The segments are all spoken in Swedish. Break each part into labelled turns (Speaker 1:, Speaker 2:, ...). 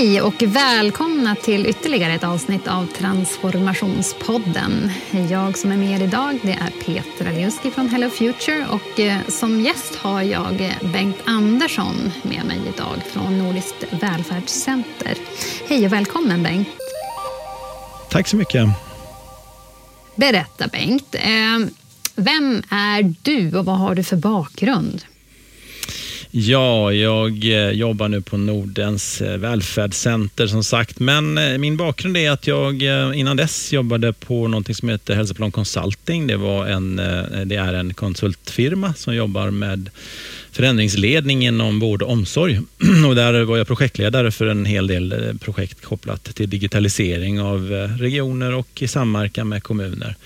Speaker 1: Hej och välkomna till ytterligare ett avsnitt av Transformationspodden. Jag som är med idag det är Petra Liuski från Hello Future och eh, som gäst har jag Bengt Andersson med mig idag från Nordiskt välfärdscenter. Hej och välkommen Bengt.
Speaker 2: Tack så mycket.
Speaker 1: Berätta Bengt, eh, vem är du och vad har du för bakgrund?
Speaker 2: Ja, jag eh, jobbar nu på Nordens eh, välfärdscenter som sagt, men eh, min bakgrund är att jag innan dess jobbade på något som heter Hälsoplan Consulting. Det, var en, det är en konsultfirma som jobbar med förändringsledning inom vård och omsorg. Och där var jag projektledare för en hel del eh, projekt kopplat till digitalisering av eh, regioner och i samverkan med kommuner.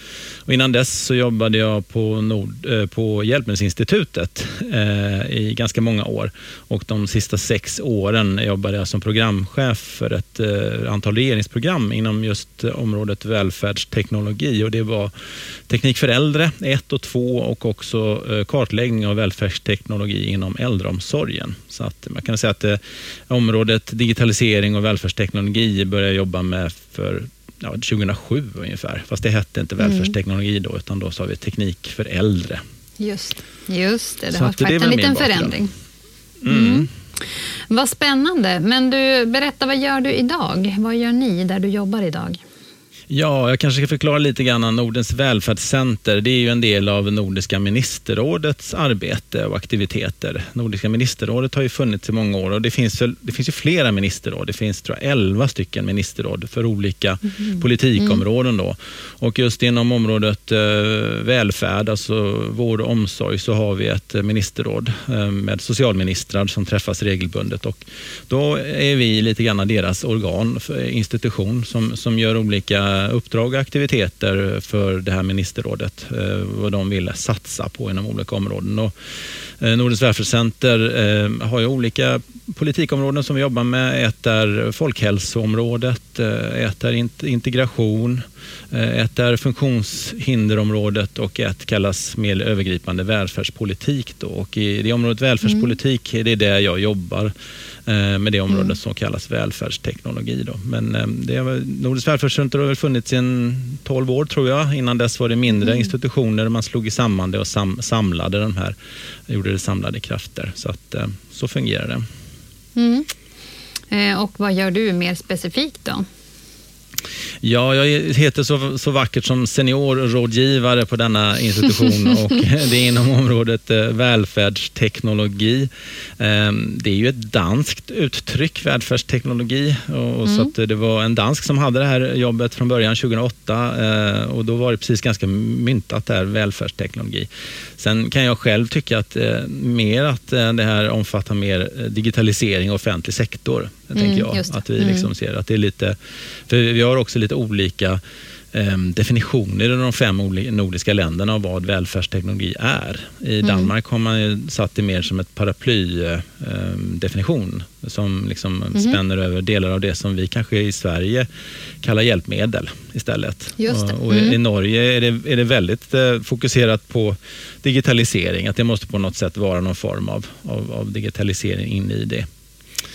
Speaker 2: Och innan dess så jobbade jag på, Nord, eh, på Hjälpmedelsinstitutet eh, i ganska många år. Och de sista sex åren jobbade jag som programchef för ett eh, antal regeringsprogram inom just området välfärdsteknologi. Och det var teknik för äldre, ett och två och också kartläggning av välfärdsteknologi inom äldreomsorgen. Så att man kan säga att området digitalisering och välfärdsteknologi började jag jobba med för ja, 2007 ungefär. Fast det hette inte mm. välfärdsteknologi då, utan då sa vi teknik för äldre.
Speaker 1: Just, just det. Det Så har skett en liten förändring. Mm. Mm. Vad spännande. Men du, berätta, vad gör du idag? Vad gör ni där du jobbar idag?
Speaker 2: Ja, jag kanske ska förklara lite grann. Nordens välfärdscenter, det är ju en del av Nordiska ministerrådets arbete och aktiviteter. Nordiska ministerrådet har ju funnits i många år och det finns, det finns ju flera ministerråd. Det finns tror jag, 11 stycken ministerråd för olika mm. politikområden. Då. Och just inom området eh, välfärd, alltså vård och omsorg, så har vi ett ministerråd eh, med socialministrar som träffas regelbundet. Och då är vi lite grann deras organ, institution, som, som gör olika uppdrag och aktiviteter för det här ministerrådet, eh, vad de vill satsa på inom olika områden. Och eh, Nordens välfärdscenter eh, har ju olika politikområden som vi jobbar med. Ett är folkhälsoområdet, ett är integration, ett är funktionshinderområdet och ett kallas mer övergripande välfärdspolitik. Då. Och I det området välfärdspolitik, mm. det är där jag jobbar med det området mm. som kallas välfärdsteknologi. Då. Men eh, det är, Nordiskt välfärdscenter har funnits i 12 år tror jag. Innan dess var det mindre mm. institutioner. Man slog samman det och sam, samlade de här, gjorde det samlade krafter. Så, att, eh, så fungerar det.
Speaker 1: Mm. Och vad gör du mer specifikt då?
Speaker 2: Ja, jag heter så, så vackert som seniorrådgivare på denna institution och det är inom området eh, välfärdsteknologi. Ehm, det är ju ett danskt uttryck, välfärdsteknologi. Och, mm. så det var en dansk som hade det här jobbet från början 2008 eh, och då var det precis ganska myntat där, välfärdsteknologi. Sen kan jag själv tycka att eh, mer att det här omfattar mer digitalisering och offentlig sektor. Mm, tänker jag. Att vi liksom mm. ser att det är lite, för vi har också lite olika eh, definitioner i de fem nordiska länderna av vad välfärdsteknologi är. I mm. Danmark har man satt det mer som ett paraplydefinition eh, som liksom mm. spänner över delar av det som vi kanske i Sverige kallar hjälpmedel istället. Och, och i Norge är det, är det väldigt eh, fokuserat på digitalisering, att det måste på något sätt vara någon form av, av, av digitalisering in i det.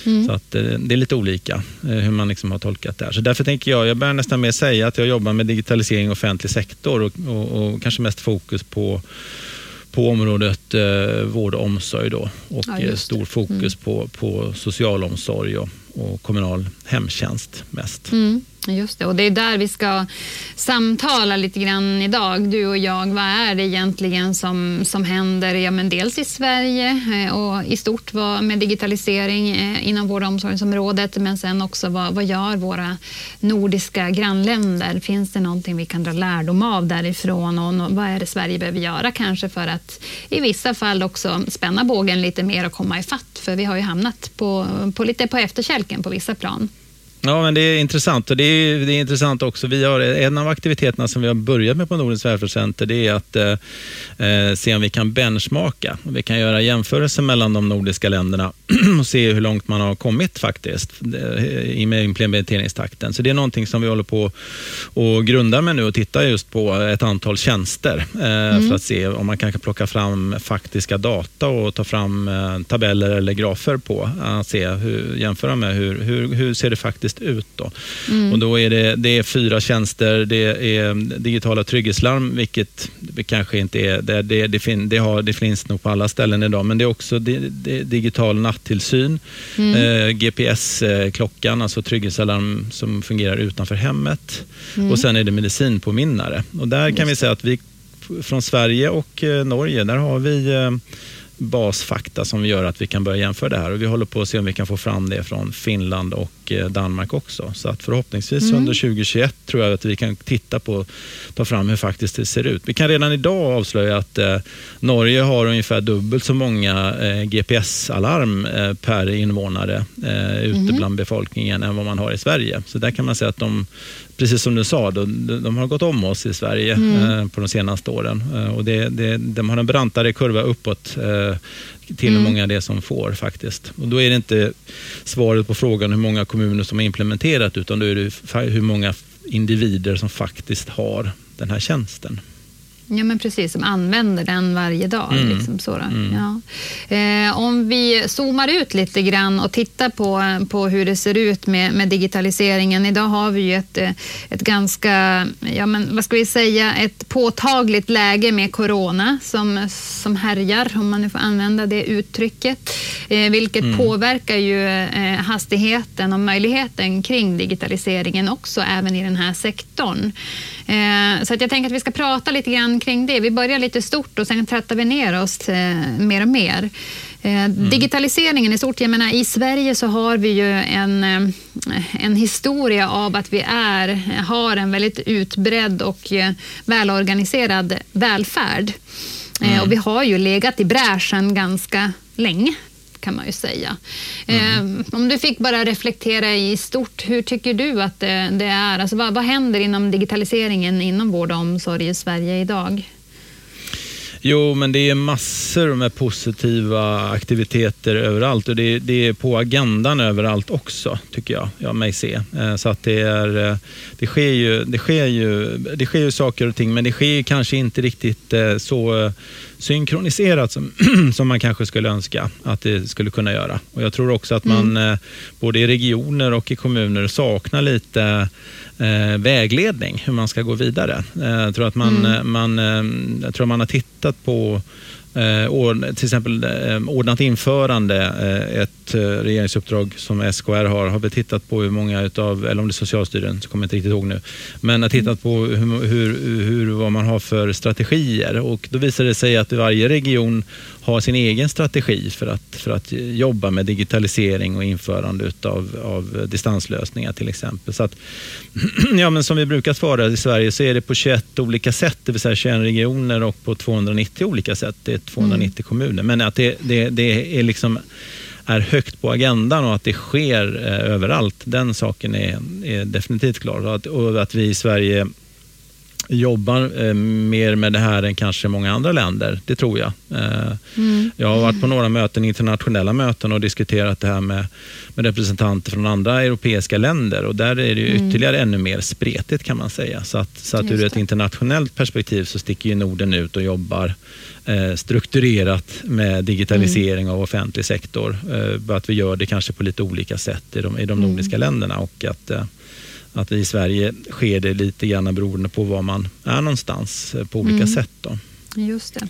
Speaker 2: Mm. Så att, eh, det är lite olika eh, hur man liksom har tolkat det här. Så därför tänker jag, jag börjar nästan mer säga att jag jobbar med digitalisering i offentlig sektor och, och, och kanske mest fokus på på området eh, vård och omsorg då, och ja, eh, stor fokus mm. på, på socialomsorg och, och kommunal hemtjänst mest.
Speaker 1: Mm. Just det, och det är där vi ska samtala lite grann idag, du och jag. Vad är det egentligen som, som händer, ja, men dels i Sverige eh, och i stort med digitalisering eh, inom vård och omsorgsområdet, men sen också vad, vad gör våra nordiska grannländer? Finns det någonting vi kan dra lärdom av därifrån och vad är det Sverige behöver göra kanske för att i vissa fall också spänna bågen lite mer och komma ifatt? För vi har ju hamnat på, på lite på efterkälken på vissa plan.
Speaker 2: Ja, men det är intressant och det är, det är intressant också. Vi har, en av aktiviteterna som vi har börjat med på Nordens välfärdscenter det är att eh, eh se om vi kan benchmarka. Vi kan göra jämförelser mellan de nordiska länderna och se hur långt man har kommit faktiskt eh, i med implementeringstakten. Så det är någonting som vi håller på och grundar med nu och tittar just på ett antal tjänster eh, mm. för att se om man kan plocka fram faktiska data och ta fram eh, tabeller eller grafer på. Att se hur, jämföra med hur, hur, hur ser det faktiskt faktiskt ut. Då. Mm. Och då är det, det är fyra tjänster, det är digitala trygghetslarm, vilket det kanske inte är, det, det, det, fin, det, har, det finns nog på alla ställen idag, men det är också digital nattillsyn, mm. eh, GPS-klockan, alltså trygghetsalarm som fungerar utanför hemmet mm. och sen är det medicinpåminnare. Och där kan vi säga att vi från Sverige och eh, Norge, där har vi eh, basfakta som gör att vi kan börja jämföra det här. Och vi håller på att se om vi kan få fram det från Finland och eh, Danmark också. Så att förhoppningsvis mm. under 2021 tror jag att vi kan titta på ta fram hur faktiskt det ser ut. Vi kan redan idag avslöja att eh, Norge har ungefär dubbelt så många eh, GPS-alarm eh, per invånare eh, ute mm. bland befolkningen än vad man har i Sverige. Så där kan man säga att de precis som du sa, de, de har gått om oss i Sverige mm. eh, på de senaste åren. Eh, och det, det, de har en brantare kurva uppåt eh, till mm. hur många det är som får faktiskt. Och då är det inte svaret på frågan hur många kommuner som har implementerat utan då är det hur många individer som faktiskt har den här tjänsten.
Speaker 1: Ja, men precis, som använder den varje dag. Mm. Liksom så mm. ja. eh, om vi zoomar ut lite grann och tittar på, på hur det ser ut med, med digitaliseringen. Idag har vi ju ett, ett ganska, ja, men vad ska vi säga, ett påtagligt läge med corona som, som härjar, om man nu får använda det uttrycket, eh, vilket mm. påverkar ju eh, hastigheten och möjligheten kring digitaliseringen också, även i den här sektorn. Eh, så att jag tänker att vi ska prata lite grann kring det. Vi börjar lite stort och sen trattar vi ner oss eh, mer och mer. Eh, mm. Digitaliseringen i stort, jag menar i Sverige så har vi ju en, en historia av att vi är, har en väldigt utbredd och välorganiserad välfärd. Mm. Och vi har ju legat i bräschen ganska länge kan man ju säga. Mm. Eh, om du fick bara reflektera i stort, hur tycker du att det, det är? Alltså vad, vad händer inom digitaliseringen inom vård och omsorg i Sverige idag?
Speaker 2: Jo, men det är massor med positiva aktiviteter överallt och det, det, är på agendan överallt också, tycker jag, jag mig se. Eh, så att det, är, eh, det, sker ju, det, sker ju, det sker ju saker och ting, men det sker kanske inte riktigt så synkroniserat som, som man kanske skulle önska att det skulle kunna göra. Och Jag tror också att man mm. Eh, både i regioner och i kommuner saknar lite eh, vägledning hur man ska gå vidare. Eh, jag tror att man, mm. Eh, man, eh, jag tror man har tittat på till exempel ordnat införande, eh, ett regeringsuppdrag som SKR har, har vi tittat på hur många utav, eller om det är Socialstyrelsen, så kommer jag inte riktigt ihåg nu, men har tittat på hur, hur, hur, vad man har för strategier och då visar det sig att varje region har sin egen strategi för att, för att jobba med digitalisering och införande utav, av distanslösningar till exempel. Så att, ja, men som vi brukar svara i Sverige så är det på 21 olika sätt, det vill säga 21 regioner och på 290 olika sätt. Det är 290 mm. kommuner. Men att det, det, det är liksom är högt på agendan och att det sker eh, överallt, den saken är, är definitivt klar. Och att, och att vi i Sverige jobbar eh, mer med det här än kanske många andra länder. Det tror jag. Eh, mm. Jag har varit på några möten, internationella möten och diskuterat det här med, med representanter från andra europeiska länder och där är det mm. ytterligare ännu mer spretigt kan man säga. Så att, så att ur ett internationellt perspektiv så sticker ju Norden ut och jobbar eh, strukturerat med digitalisering mm. av offentlig sektor. Eh, att vi gör det kanske på lite olika sätt i de, i de mm. nordiska länderna och att att i Sverige sker det lite grann beroende på var man är någonstans eh, på olika mm. sätt. Då.
Speaker 1: Just det.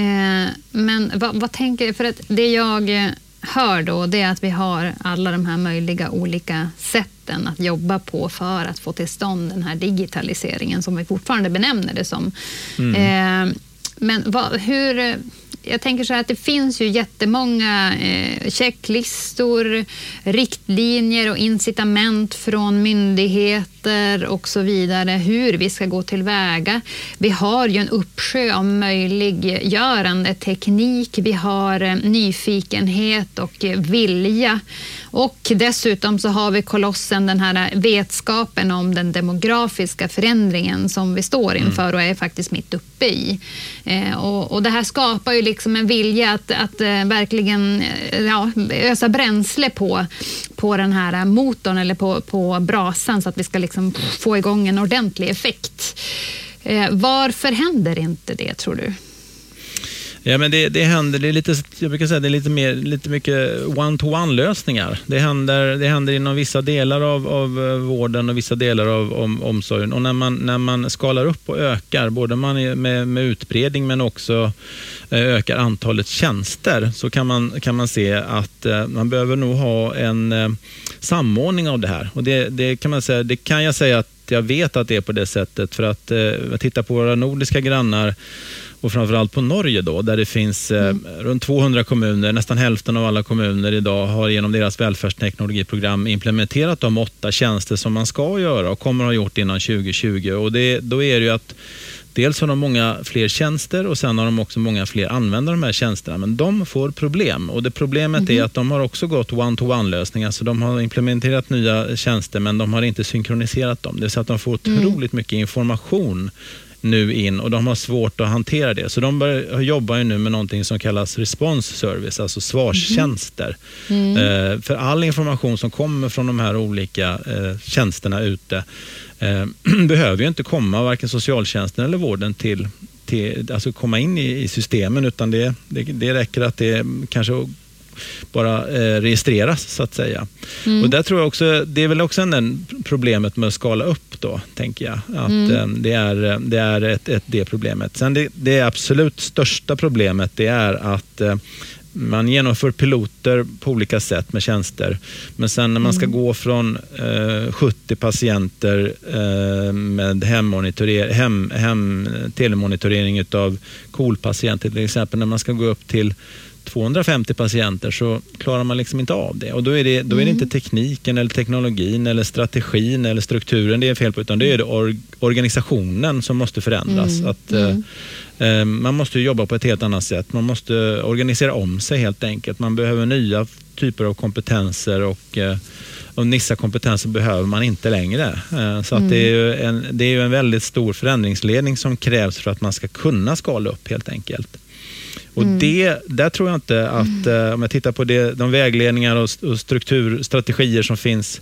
Speaker 1: Eh, men vad, vad tänker För att det jag eh, hör då, det är att vi har alla de här möjliga olika sätten att jobba på för att få till stånd den här digitaliseringen som vi fortfarande benämner det som. Mm. Eh, men vad, hur, jag tänker så här att det finns ju jättemånga eh, checklistor, riktlinjer och incitament från myndigheter och så vidare hur vi ska gå tillväga. Vi har ju en uppsjö av möjliggörande teknik. Vi har eh, nyfikenhet och eh, vilja och dessutom så har vi kolossen, den här vetskapen om den demografiska förändringen som vi står mm. inför och är faktiskt mitt uppe i. Eh, och, och, det här skapar ju liksom en vilja att, att eh, verkligen eh, ja, ösa bränsle på, på den här eh, motorn eller på, på brasan så att vi ska liksom få igång en ordentlig effekt. Varför händer inte det tror du?
Speaker 2: Ja, men det, det händer, det är lite, jag brukar säga det är lite, mer, lite mycket one-to-one lösningar. Det händer, det händer inom vissa delar av, av eh, vården och vissa delar av om, omsorgen. Och när man, när man skalar upp och ökar, både man med, med utbredning men också eh, ökar antalet tjänster, så kan man, kan man se att eh, man behöver nog ha en samordning av det här. Och det, det, kan man säga, det kan jag säga att jag vet att det är på det sättet. För att eh, titta på våra nordiska grannar och framförallt på Norge då, där det finns eh, mm. runt 200 kommuner, nästan hälften av alla kommuner idag har genom deras välfärdsteknologiprogram implementerat de åtta tjänster som man ska göra och kommer att ha gjort innan 2020. Och det, då är det ju att Dels har de många fler tjänster och sen har de också många fler användare av de här tjänsterna. Men de får problem och det problemet mm är mhm. att de har också gått one-to-one-lösningar. Så de har implementerat nya tjänster men de har inte synkroniserat dem. Det vill säga att de får mm. otroligt mycket information nu in och de har svårt att hantera det. Så de bör, jobbar ju nu med någonting som kallas response service, alltså svarstjänster. Mm. Mm. för all information som kommer från de här olika eh, tjänsterna ute eh, behöver ju inte komma, varken socialtjänsten eller vården, till, till alltså komma in i, i systemen utan det, det, det räcker att det kanske bara eh, registreras så att säga. Mm. Och där tror jag också, det är väl också en, problemet med att skala upp då, tänker jag. Att mm. eh, det är, det är ett, ett, det problemet. Sen det, det absolut största problemet det är att eh, man genomför piloter på olika sätt med tjänster. Men sen när man ska mm. gå från eh, 70 patienter eh, med hem, hem, telemonitorering av KOL-patienter till exempel, när man ska gå upp till 250 patienter så klarar man liksom inte av det. Och då är det, då är det inte mm. tekniken, eller teknologin, eller strategin eller strukturen det är fel på, utan det är det or, organisationen som måste förändras. Mm. Att, mm. Eh, eh, man måste jobba på ett helt annat sätt. Man måste organisera om sig helt enkelt. Man behöver nya typer av kompetenser och eh, och vissa kompetenser behöver man inte längre. Eh, så att det, är ju en, det är en väldigt stor förändringsledning som krävs för att man ska kunna skala upp helt enkelt. Och mm. det, där tror jag inte att, mm. om jag tittar på det, de vägledningar och, och strukturstrategier som finns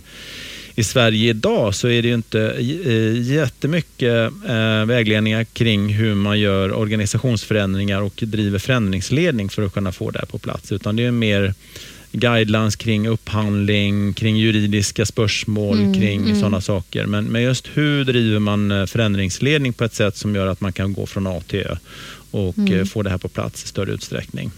Speaker 2: i Sverige idag så är det ju inte eh, jättemycket eh, vägledningar kring hur man gör organisationsförändringar och driver förändringsledning för att kunna få det här på plats. Utan det är mer guidelines kring upphandling, kring juridiska spörsmål, mm, kring mm. sådana saker. Men, men just hur driver man förändringsledning på ett sätt som gör att man kan gå från A till Ö och mm. Eh, få det här på plats i större utsträckning.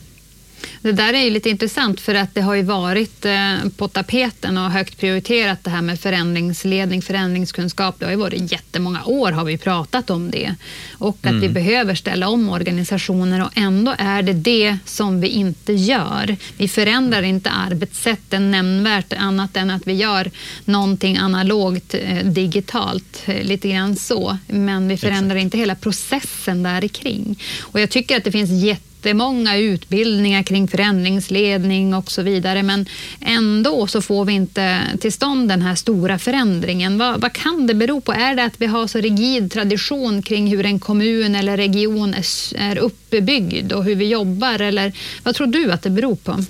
Speaker 1: Det där är ju lite intressant för att det har ju varit eh, på tapeten och högt prioriterat det här med förändringsledning, förändringskunskap. Det har ju varit jättemånga år har vi pratat om det och att mm. vi behöver ställa om organisationer och ändå är det det som vi inte gör. Vi förändrar inte arbetssätten nämnvärt annat än att vi gör någonting analogt eh, digitalt, eh, lite grann så. Men vi förändrar Exakt. inte hela processen där kring. Och jag tycker att det finns jätte jättemånga utbildningar kring förändringsledning och så vidare, men ändå så får vi inte till stånd den här stora förändringen. Vad, vad kan det bero på? Är det att vi har så rigid tradition kring hur en kommun eller region är, är uppbyggd och hur vi jobbar? Eller vad tror du att det beror på?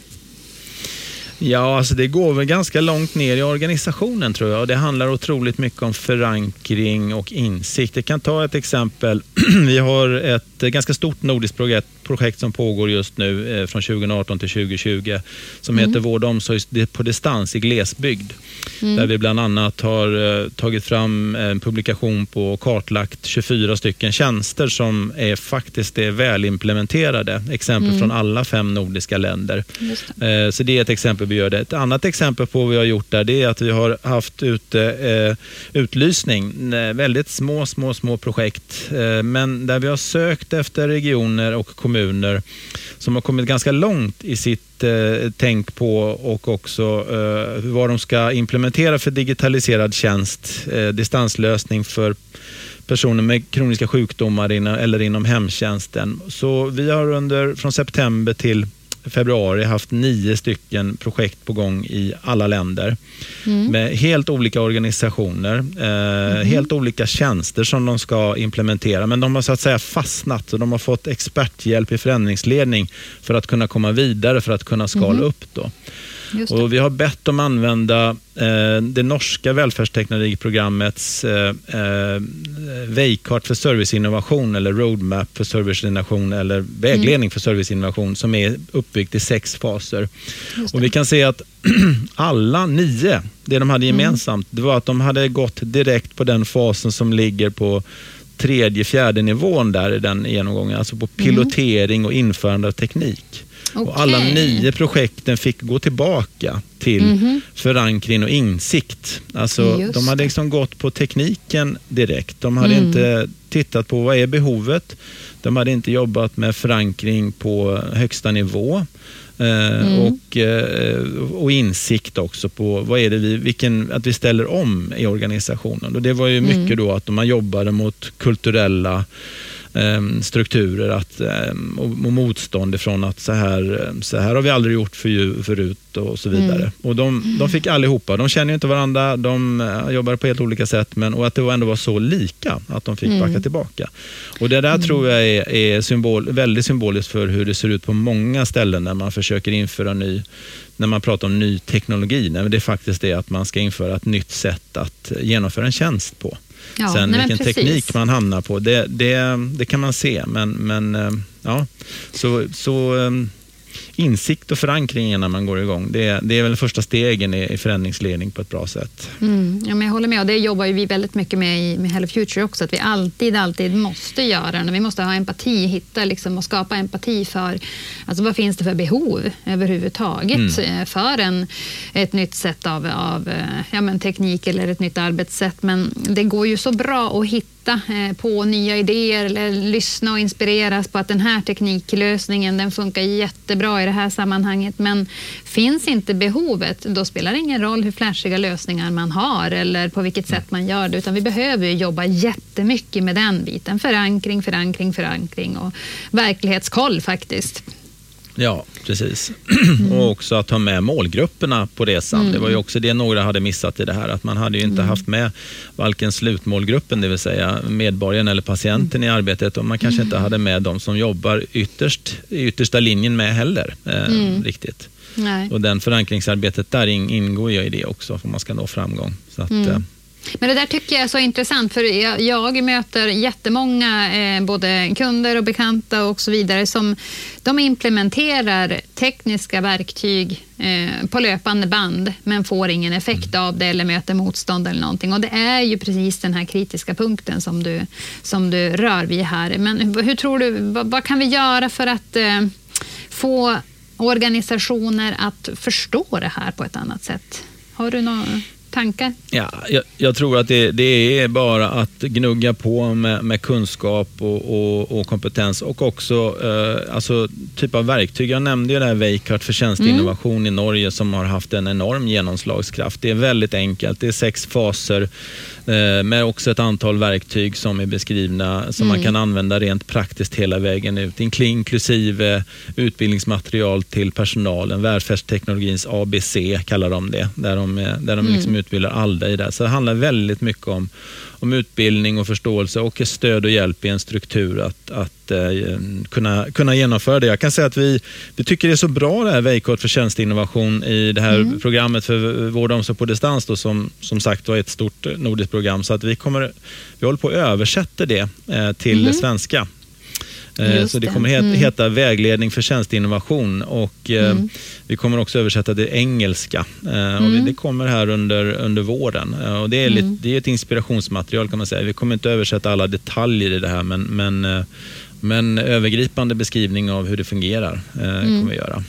Speaker 2: Ja, alltså det går väl ganska långt ner i organisationen tror jag. Det handlar otroligt mycket om förankring och insikt. Jag kan ta ett exempel. Vi har ett ganska stort nordiskt projekt, som pågår just nu eh, från 2018 till 2020 som mm. heter Vård och omsorg på distans i glesbygd. Mm. Där vi bland annat har eh, tagit fram en publikation på och kartlagt 24 stycken tjänster som är faktiskt är välimplementerade. Exempel mm. från alla fem nordiska länder. Det. Eh, så det är ett exempel vi gör det. Ett annat exempel på vad vi har gjort där det är att vi har haft ute eh, utlysning. Väldigt små, små, små projekt. Eh, men där vi har sökt efter regioner och kommuner som har kommit ganska långt i sitt eh, tänk på och också eh, vad de ska implementera för digitaliserad tjänst, eh, distanslösning för personer med kroniska sjukdomar eller inom hemtjänsten. Så vi har under, från september till februari haft nio stycken projekt på gång i alla länder mm. med helt olika organisationer, eh, mm. helt olika tjänster som de ska implementera. Men de har så att säga fastnat och de har fått experthjälp i förändringsledning för att kunna komma vidare, för att kunna skala mm. upp. Då. Och vi har bett dem använda eh, det norska välfärdsteknologiprogrammets eh, eh, vägkart för serviceinnovation eller roadmap för serviceinnovation eller vägledning mm. för serviceinnovation som är uppbyggt i sex faser. Och vi kan se att alla nio, det de hade mm. gemensamt, mm. det var att de hade gått direkt på den fasen som ligger på tredje, fjärde nivån där i den genomgången, alltså på mm. pilotering och införande av teknik. Okay. Och alla nio projekten fick gå tillbaka till mm -hmm. förankring och insikt. Alltså, de hade liksom gått på tekniken direkt. De hade mm. inte tittat på vad är behovet. De hade inte jobbat med förankring på högsta nivå. Eh, mm. och, eh, och insikt också på vad är det vi, vilken, att vi ställer om i organisationen. Och det var ju mm. mycket då att man jobbade mot kulturella strukturer att, ehm, och, motstånd ifrån att så här, ehm, så här har vi aldrig gjort för, förut och så vidare. Mm. Och de, de fick allihopa, de känner inte varandra, de eh, jobbar på helt olika sätt men, och att det ändå var så lika att de fick mm. backa tillbaka. Och Det där mm. tror jag är, är symbol, väldigt symboliskt för hur det ser ut på många ställen när man försöker införa ny när man pratar om ny teknologi, det är faktiskt det att man ska införa ett nytt sätt att genomföra en tjänst på. Ja, Sen nej, vilken teknik man hamnar på, det, det, det kan man se. Men, men eh, ja, så, så eh, insikt och förankring när man går igång. Det, det är väl första stegen i, i förändringsledning på ett bra sätt.
Speaker 1: Mm, ja, men jag håller med och det jobbar vi väldigt mycket med i med Hello Future också, att vi alltid, alltid måste göra det. Vi måste ha empati, hitta liksom, och skapa empati för alltså, vad finns det för behov överhuvudtaget mm. Eh, för en, ett nytt sätt av, av eh, ja, men teknik eller ett nytt arbetssätt. Men det går ju så bra att hitta titta eh, på nya idéer eller lyssna och inspireras på att den här tekniklösningen den funkar jättebra i det här sammanhanget. Men finns inte behovet, då spelar det ingen roll hur flashiga lösningar man har eller på vilket sätt man gör det, utan vi behöver jobba jättemycket med den biten. Förankring, förankring, förankring och verklighetskoll faktiskt.
Speaker 2: Ja, precis. Mm. Och också att ha med målgrupperna på resan. Mm. Det var ju också det några hade missat i det här, att man hade ju inte mm. haft med varken slutmålgruppen, det vill säga medborgaren eller patienten i arbetet och man kanske inte mm. hade med de som jobbar ytterst, i yttersta linjen med heller. Eh, mm. riktigt. Nej. Och den förankringsarbetet där ingår ju i det också, för man ska nå framgång. Så att, eh,
Speaker 1: men det där tycker jag är så intressant, för jag, jag möter jättemånga eh, både kunder och bekanta och så vidare som de implementerar tekniska verktyg eh, på löpande band men får ingen effekt av det eller möter motstånd eller någonting. Och det är ju precis den här kritiska punkten som du, som du rör vid här. Men hur tror du, vad, vad kan vi göra för att eh, få organisationer att förstå det här på ett annat sätt? Har du något tankar?
Speaker 2: Ja, jag, jag, tror att det, det, är bara att gnugga på med, med kunskap och, och, och, kompetens och också eh, alltså, typ av verktyg. Jag nämnde ju det här Veikart för tjänsteinnovation mm. i Norge som har haft en enorm genomslagskraft. Det är väldigt enkelt. Det är sex faser eh, med också ett antal verktyg som är beskrivna som mm. man kan använda rent praktiskt hela vägen ut, inklusive utbildningsmaterial till personalen. Välfärdsteknologins ABC kallar de det, där de, där de liksom mm utbildar alla i det. Så det handlar väldigt mycket om, om utbildning och förståelse och stöd och hjälp i en struktur att, att eh, kunna, kunna genomföra det. Jag kan säga att vi, vi tycker det är så bra det här Veikort för tjänsteinnovation i det här mm. programmet för vård och omsorg på distans då, som, som sagt var ett stort nordiskt program. Så att vi, kommer, vi håller på att översätta det eh, till mm. svenska. Eh, Just så det kommer heta, mm. heta Vägledning för tjänsteinnovation och eh, mm. vi kommer också översätta det engelska. Eh, och mm. Det kommer här under, under våren. Och det, är lite, mm. det är ett inspirationsmaterial kan man säga. Vi kommer inte översätta alla detaljer i det här men, men, men övergripande beskrivning av hur det fungerar kommer vi göra.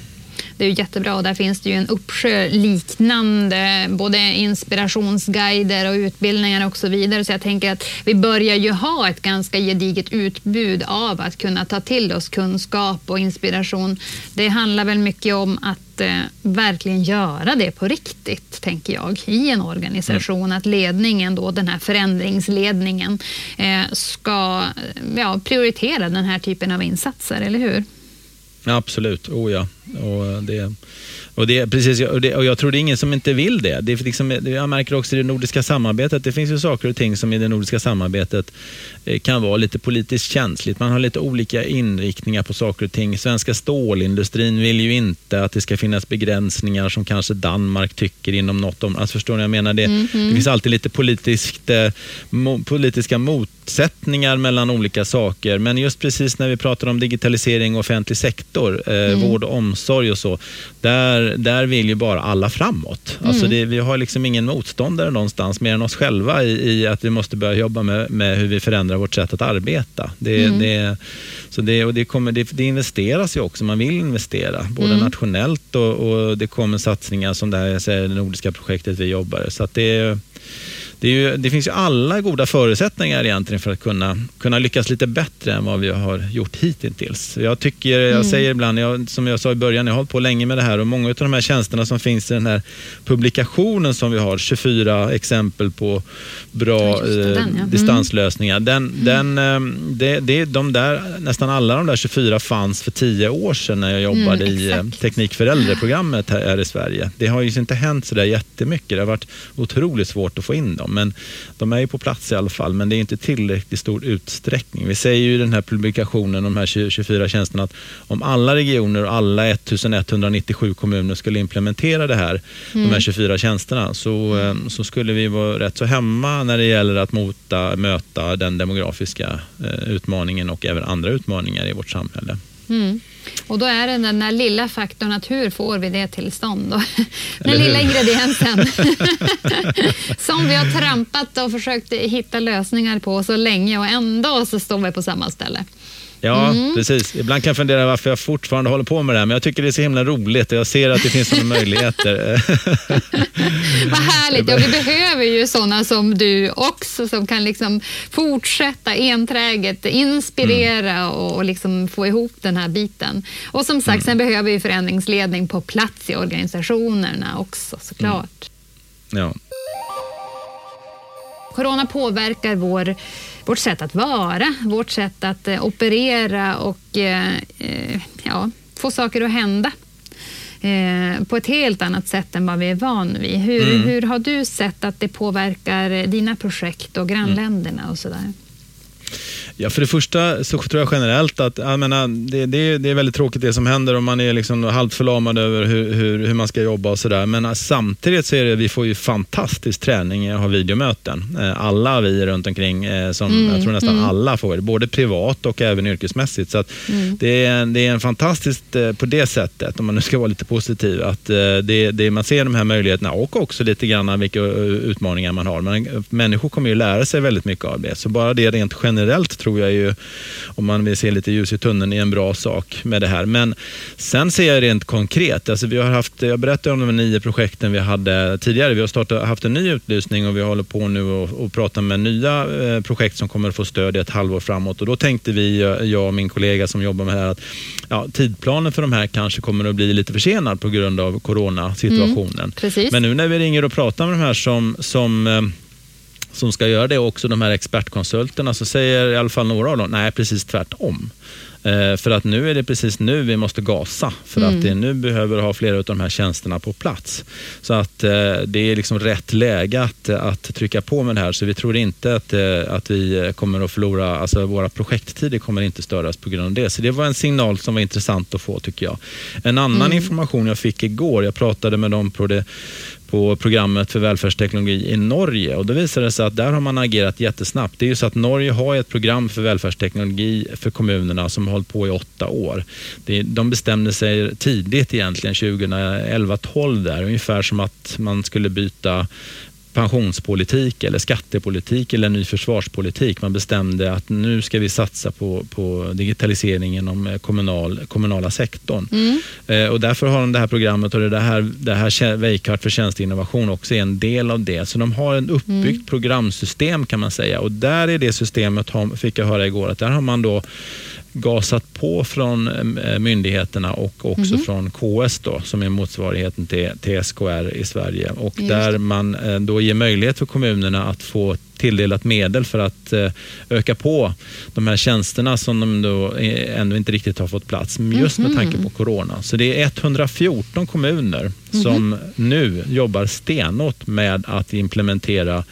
Speaker 1: Det är ju jättebra och där finns det ju en uppsjö liknande både inspirationsguider och utbildningar och så vidare. Så jag tänker att vi börjar ju ha ett ganska gediget utbud av att kunna ta till oss kunskap och inspiration. Det handlar väl mycket om att eh, verkligen göra det på riktigt, tänker jag, i en organisation. Mm. Att ledningen, då, den här förändringsledningen, eh, ska ja, prioritera den här typen av insatser, eller hur?
Speaker 2: Absolut, oh ja. Och det, och det, precis, och, det, och jag tror det är ingen som inte vill det. det är liksom, jag märker också i det nordiska samarbetet, det finns ju saker och ting som i det nordiska samarbetet eh, kan vara lite politiskt känsligt. Man har lite olika inriktningar på saker och ting. Svenska stålindustrin vill ju inte att det ska finnas begränsningar som kanske Danmark tycker inom något område. Alltså förstår ni, jag menar det, mm -hmm. det finns alltid lite politiskt, eh, politiska motsättningar mellan olika saker. Men just precis när vi pratar om digitalisering och offentlig sektor, eh, mm. vård och omsorg och så, där där, vill ju bara alla framåt. Mm. Alltså det, vi har liksom ingen motståndare någonstans mer än oss själva i, i, att vi måste börja jobba med, med hur vi förändrar vårt sätt att arbeta. Det, mm. det, så det, och det, kommer, det, det investeras ju också, man vill investera både mm. nationellt och, och, det kommer satsningar som det här säger, det nordiska projektet vi jobbar så att det det, ju, det, finns ju alla goda förutsättningar egentligen för att kunna, kunna lyckas lite bättre än vad vi har gjort hittills. Jag tycker, jag mm. säger ibland, jag, som jag sa i början, jag har hållit på länge med det här och många av de här tjänsterna som finns i den här publikationen som vi har, 24 exempel på bra den, eh, ja. mm. distanslösningar. Den, mm. den, eh, det, det, de där, nästan alla de där 24 fanns för tio år sedan när jag jobbade mm, i eh, Teknik för äldre-programmet här, här i Sverige. Det har ju inte hänt så där jättemycket. Det har varit otroligt svårt att få in dem men de är ju på plats i alla fall, men det är inte tillräckligt stor utsträckning. Vi säger ju i den här publikationen, de här 24 tjänsterna, att om alla regioner och alla 1197 kommuner skulle implementera det här, mm. de här 24 mm. tjänsterna, så, eh, så skulle vi vara rätt så hemma när det gäller att mota, möta den demografiska eh, utmaningen och även andra utmaningar i vårt samhälle.
Speaker 1: Mm. Och då är det den där lilla faktorn att hur får vi det tillstånd? Då? Den lilla ingrediensen som vi har trampat och försökt hitta lösningar på så länge och ändå så står vi på samma ställe.
Speaker 2: Ja, mm. precis. Ibland kan jag fundera varför jag fortfarande håller på med det här, men jag tycker det är så himla roligt och jag ser att det finns sådana möjligheter.
Speaker 1: Vad härligt. Ja, vi behöver ju sådana som du också som kan liksom fortsätta enträget inspirera mm. och liksom få ihop den här biten. Och som sagt, mm. sen behöver vi förändringsledning på plats i organisationerna också såklart.
Speaker 2: Mm. Ja.
Speaker 1: Corona påverkar vår vårt sätt att vara, vårt sätt att eh, operera och eh, eh, ja, få saker att hända eh, på ett helt annat sätt än vad vi är van vid. Hur, mm. hur har du sett att det påverkar dina projekt och grannländerna och sådär?
Speaker 2: Ja, för det första så tror jag generellt att jag menar, det, det, det är väldigt tråkigt det som händer och man är liksom halvt förlamad över hur, hur, hur man ska jobba och sådär. Men samtidigt så är det, vi får ju fantastisk träning att ha videomöten. Eh, alla vi runt omkring, eh, som mm, jag tror nästan mm. alla får både privat och även yrkesmässigt. Så mm. det, är, det är en fantastiskt eh, på det sättet, om man nu ska vara lite positiv, att det, det, man ser de här möjligheterna och också lite grann vilka utmaningar man har. Men människor kommer ju lära sig väldigt mycket av det. Så bara det rent generellt tror jag ju, om man vill se lite ljus i tunneln, är en bra sak med det här. Men sen ser jag rent konkret, alltså vi har haft, jag berättade om de nio projekten vi hade tidigare. Vi har startat, haft en ny utlysning och vi håller på nu och, och pratar med nya eh, projekt som kommer att få stöd i ett halvår framåt. Och då tänkte vi, jag och min kollega som jobbar med det här, att ja, tidplanen för de här kanske kommer att bli lite försenad på grund av coronasituationen.
Speaker 1: Mm,
Speaker 2: Men nu när vi ringer och pratar med de här som, som eh, som ska göra det också de här expertkonsulterna så säger i alla fall några av dem, nej precis tvärtom. Eh, för att nu är det precis nu vi måste gasa för mm. att det nu behöver ha flera av de här tjänsterna på plats. Så att eh, det är liksom rätt läge att, att trycka på med det här så vi tror inte att, eh, att vi kommer att förlora, alltså våra projekttider kommer inte störas på grund av det. Så det var en signal som var intressant att få tycker jag. En annan mm. information jag fick igår, jag pratade med dem på det på programmet för välfärdsteknologi i Norge och då visade det sig att där har man agerat jättesnabbt. Det är ju så att Norge har ett program för välfärdsteknologi för kommunerna som har hållit på i åtta år. de bestämde sig tidigt egentligen, 2011-12 där, ungefär som att man skulle byta pensionspolitik eller skattepolitik eller ny försvarspolitik. Man bestämde att nu ska vi satsa på, på digitalisering inom eh, kommunal, kommunala sektorn. Mm. Eh, och därför har de det här programmet och det här, det här Veikart för tjänsteinnovation också är en del av det. Så de har en uppbyggt mm. programsystem kan man säga och där är det systemet, fick jag höra igår, att där har man då gasat på från eh, myndigheterna och också mm. från KS då, som är motsvarigheten till, till SKR i Sverige. Och där man eh, då ger möjlighet för kommunerna att få tilldelat medel för att eh, öka på de här tjänsterna som de då ännu inte riktigt har fått plats, just med tanke på corona. Så det är 114 kommuner som nu jobbar stenåt med att implementera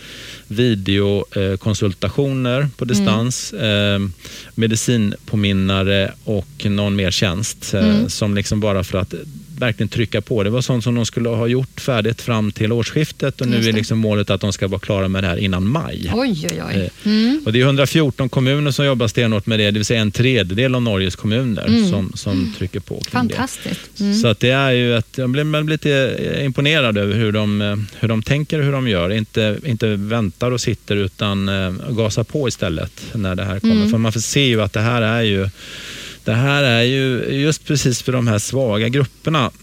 Speaker 2: videokonsultationer på distans, mm. medicinpåminnare och någon mer tjänst mm. som liksom bara för att verkligen trycka på. Det var sånt som de skulle ha gjort färdigt fram till årsskiftet och nu är liksom målet att de ska vara klara med det här innan maj.
Speaker 1: Oj, oj, oj. Eh,
Speaker 2: mm. Och det är 114 kommuner som jobbar stenhårt med det, det vill säga en tredjedel av Norges kommuner mm. som, som trycker på.
Speaker 1: Fantastiskt.
Speaker 2: Mm. Så att det är ju ett, jag blir lite imponerad över hur de, hur de tänker och hur de gör. Inte, inte väntar och sitter utan gasar på istället när det här kommer. Mm. För man får se ju att det här är ju det här är ju just precis för de här svaga grupperna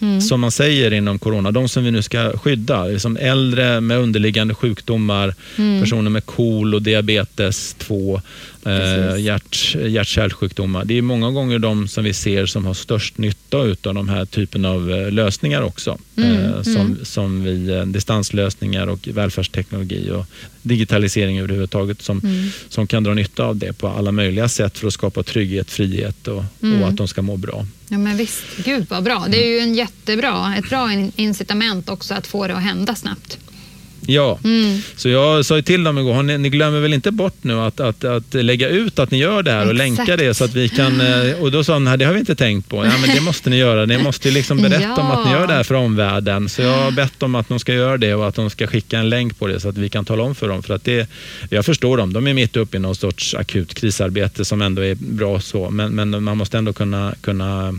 Speaker 2: Mm. som man säger inom corona, de som vi nu ska skydda, liksom äldre med underliggande sjukdomar, mm. personer med KOL och diabetes 2, eh, hjärt, hjärt-kärlsjukdomar. Det är många gånger de som vi ser som har störst nytta av de här typen av eh, lösningar också. Mm. Eh, som, mm. som vi, eh, distanslösningar och välfärdsteknologi och digitalisering överhuvudtaget som, mm. som kan dra nytta av det på alla möjliga sätt för att skapa trygghet, frihet och, och mm. att de ska må bra.
Speaker 1: Ja men visst, gud vad bra. Det är ju en jättebra, ett bra incitament också att få det att hända snabbt.
Speaker 2: Ja, mm. så jag sa ju till dem igår, ni, ni glömmer väl inte bort nu att, att, att lägga ut att ni gör det här och Exakt. länka det så att vi kan... Eh, och då sa de, det har vi inte tänkt på. Ja, men det måste ni göra. Ni måste liksom berätta ja. om att ni gör det här för omvärlden. Så jag har bett dem att de ska göra det och att de ska skicka en länk på det så att vi kan tala om för dem. För att det, jag förstår dem, de är mitt uppe i någon sorts akut krisarbete som ändå är bra så, men, men man måste ändå kunna, kunna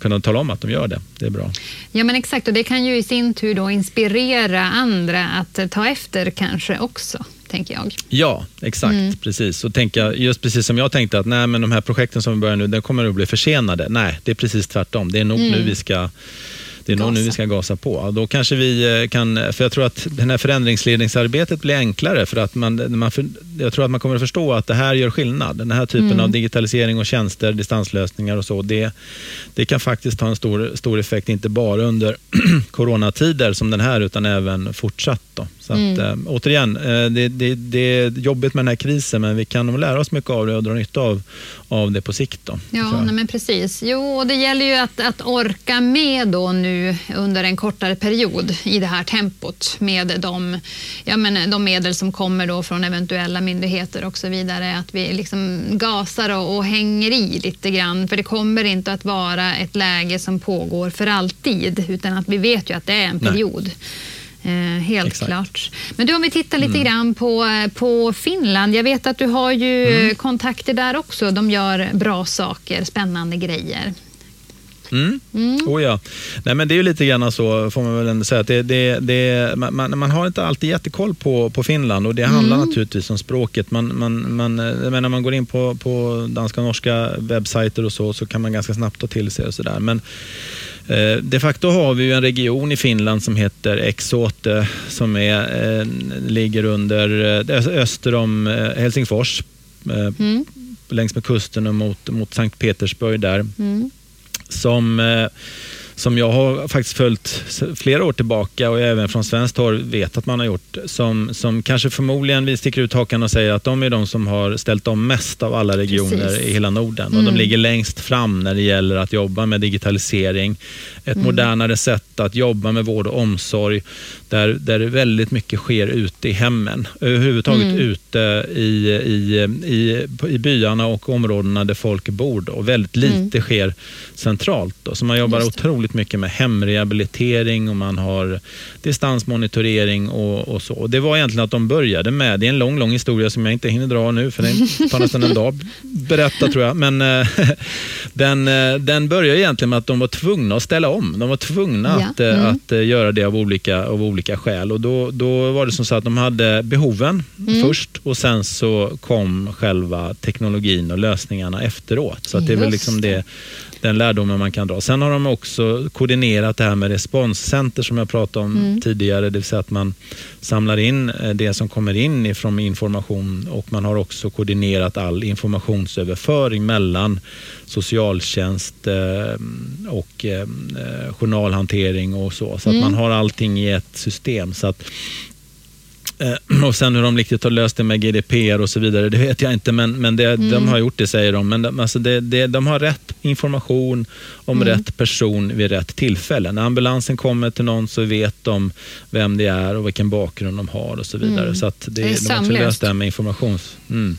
Speaker 2: kunna tala om att de gör det. Det är bra.
Speaker 1: Ja men exakt och det kan ju i sin tur då inspirera andra att ta efter kanske också. Tänker jag.
Speaker 2: Ja, exakt. Mm. Precis. Och tänka, just precis som jag tänkte att nej, men de här projekten som vi börjar nu, de kommer att bli försenade. Nej, det är precis tvärtom. Det är nog mm. nu vi ska det är nog nu vi ska gasa på. Då kanske vi eh, kan, för jag tror att det här förändringsledningsarbetet blir enklare för att man, man jag tror att man kommer att förstå att det här gör skillnad. Den här typen mm. av digitalisering och tjänster, distanslösningar och så, det, det kan faktiskt ha en stor, stor effekt, inte bara under coronatider som den här, utan även fortsatt. Då. Så mm. att, äh, återigen, äh, det, det, det, är jobbigt med den här krisen, men vi kan nog lära oss mycket av det och dra nytta av, av det på sikt. Då,
Speaker 1: ja, men precis. Jo, och det gäller ju att, att orka med då nu under en kortare period i det här tempot med de, ja, men, de medel som kommer då från eventuella myndigheter och så vidare. Att vi liksom gasar och, och hänger i lite grann, för det kommer inte att vara ett läge som pågår för alltid, utan att vi vet ju att det är en period. Nej. Eh, helt Exakt. klart. Men du, om vi tittar lite mm. grann på, på Finland. Jag vet att du har ju mm. kontakter där också. De gör bra saker, spännande grejer.
Speaker 2: Mm. Mm. Oh ja. Nej, men det är ju lite grann så, får man väl ändå säga, att det, det, det, man, man har inte alltid jättekoll på, på Finland och det mm. handlar naturligtvis om språket. Man, man, man, när man går in på, på danska och norska webbsajter och så, så kan man ganska snabbt ta till sig och sådär. Men Eh, de facto har vi en region i Finland som heter Exote som är, eh, ligger under eh, öster om Helsingfors. Mm. Längs med kusten och mot, mot Sankt Petersburg där. Mm. Som som jag har faktiskt följt flera år tillbaka och även från svenskt håll vet att man har gjort, som, som kanske förmodligen vi sticker ut hakan och säger att de är de som har ställt om mest av alla regioner Precis. i hela Norden. Mm. Och de mm. ligger längst fram när det gäller att jobba med digitalisering, ett mm. modernare sätt att jobba med vård och omsorg, där, där väldigt mycket sker ute i hemmen. Överhuvudtaget mm. ute i, i, i, i byarna och områdena där folk bor. Då. Och väldigt lite mm. sker centralt. Då. Så man jobbar otroligt väldigt mycket med hemrehabilitering och man har distansmonitorering och, och så. Och det var egentligen att de började med, det är en lång, lång historia som jag inte hinner dra nu för det tar nästan en dag berätta tror jag. Men eh, den, eh, den börjar egentligen med att de var tvungna att ställa om. De var tvungna
Speaker 1: Ja.
Speaker 2: att, eh,
Speaker 1: Mm.
Speaker 2: att göra det av olika, av olika skäl. Och då, då var det som så att de hade behoven
Speaker 1: Mm.
Speaker 2: först och sen så kom själva teknologin och lösningarna efteråt. Så det är väl liksom
Speaker 1: det.
Speaker 2: Den lärdomen man kan dra. Sen har de också koordinerat det här med responscenter som jag pratade om
Speaker 1: Mm.
Speaker 2: tidigare. Det vill säga att man samlar in eh, det som kommer in ifrån information och man har också koordinerat all informationsöverföring mellan socialtjänst eh, och eh, journalhantering och så. Så att
Speaker 1: Mm.
Speaker 2: man har allting i ett system. Så att, eh, och sen hur de riktigt har löst det med GDPR och så vidare, det vet jag inte, men, men det, de har gjort det säger de. Men de, alltså det, det, de har rätt information om rätt person vid rätt tillfälle. När ambulansen kommer till någon så vet de vem det är och vilken bakgrund de har och så vidare. Så att det,
Speaker 1: Det är
Speaker 2: de har också löst det här med informations... Mm.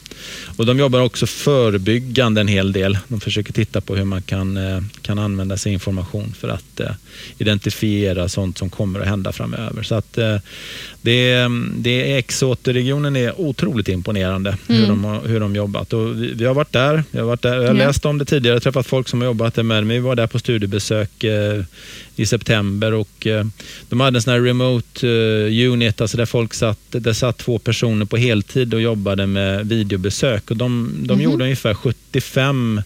Speaker 2: Och de jobbar också förebyggande en hel del. De försöker titta på hur man kan, eh, kan använda sig information för att eh, identifiera sånt som kommer att hända framöver. Så att eh, det, det Exoterregionen är otroligt imponerande hur, de har, hur de jobbat. Och vi, vi har varit där, vi har varit där. jag har läst om det tidigare, träffat folk som har jobbat där med Vi var där på studiebesök eh, i september och eh, de hade en sån här remote eh, unit, alltså där folk satt, där satt två personer på heltid och jobbade med videobesök. Och de, de gjorde ungefär 75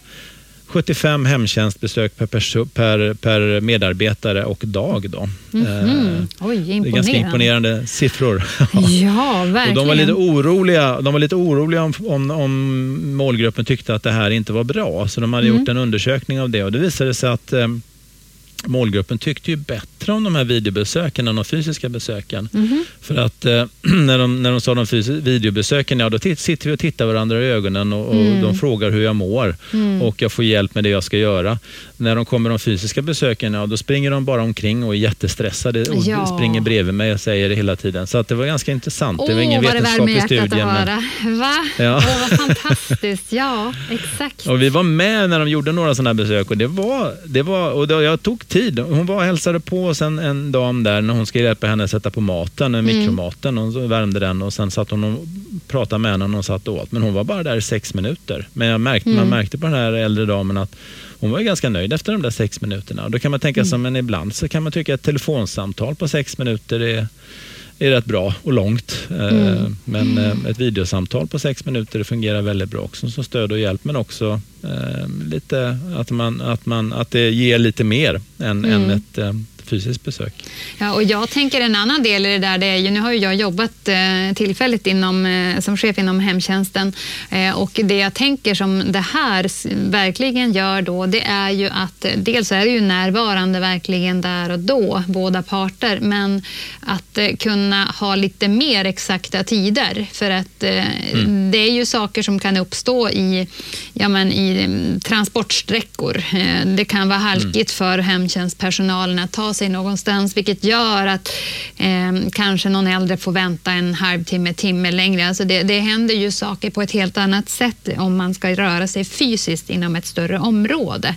Speaker 2: 75 hemtjänstbesök per, perso- per, per medarbetare och dag. Då. Eh,
Speaker 1: Mm. Oj,
Speaker 2: det är
Speaker 1: imponerande.
Speaker 2: ganska imponerande siffror.
Speaker 1: Ja, verkligen.
Speaker 2: Och de var lite oroliga, de var lite oroliga om, om, om målgruppen tyckte att det här inte var bra. Så de hade
Speaker 1: Mm.
Speaker 2: gjort en undersökning av det och det visade sig att eh, målgruppen tyckte ju bättre om de här videobesöken än de fysiska besöken.
Speaker 1: Mhm.
Speaker 2: För att eh, när, de, när de sa de fysiska videobesöken, ja då sitter vi och tittar varandra i ögonen och, och
Speaker 1: Mm.
Speaker 2: de frågar hur jag mår och jag får hjälp med det jag ska göra. När de kommer de fysiska besöken, ja då springer de bara omkring och är jättestressade och
Speaker 1: Ja.
Speaker 2: springer bredvid mig och säger det hela tiden. Så att det var ganska intressant. det var ingen
Speaker 1: Åh, vad det värmer
Speaker 2: vetenskaplig
Speaker 1: hjärtat
Speaker 2: studie.
Speaker 1: att
Speaker 2: Men,
Speaker 1: höra. Va?
Speaker 2: Ja.
Speaker 1: Åh, vad fantastiskt. Ja, exakt.
Speaker 2: och vi var med när de gjorde några sådana här besök och det var, det var och då, jag tog tid. Hon var och hälsade på oss en, en dam där när hon skulle hjälpa henne att sätta på maten,
Speaker 1: Mm.
Speaker 2: mikromaten. Och så värmde den och sen satt hon och pratade med henne när hon satt och åt. Men hon var bara där i sex minuter. Men jag märkte,
Speaker 1: Mm.
Speaker 2: man märkte på den här äldre damen att hon var ganska nöjd efter de där sex minuterna. Och då kan man tänka
Speaker 1: Mm.
Speaker 2: sig, men ibland så kan man tycka att ett telefonsamtal på sex minuter är är rätt bra och långt. Eh,
Speaker 1: Mm.
Speaker 2: Men eh, ett videosamtal på sex minuter fungerar väldigt bra också som stöd och hjälp men också eh, lite att, man, att, man, att det ger lite mer än,
Speaker 1: Mm.
Speaker 2: än ett fysiskt besök.
Speaker 1: Ja, och jag tänker en annan del i det där, det är ju, nu har ju jag jobbat eh, tillfälligt inom, eh, som chef inom hemtjänsten eh, och det jag tänker som det här verkligen gör då, det är ju att eh, dels är det ju närvarande verkligen där och då, båda parter, men att eh, kunna ha lite mer exakta tider för att eh, det är ju saker som kan uppstå i, ja, men i mm, transportsträckor. Det kan vara halkigt för hemtjänstpersonalen att ta sig någonstans vilket gör att eh, kanske någon äldre får vänta en halvtimme, timme längre. Alltså det, det händer ju saker på ett helt annat sätt om man ska röra sig fysiskt inom ett större område.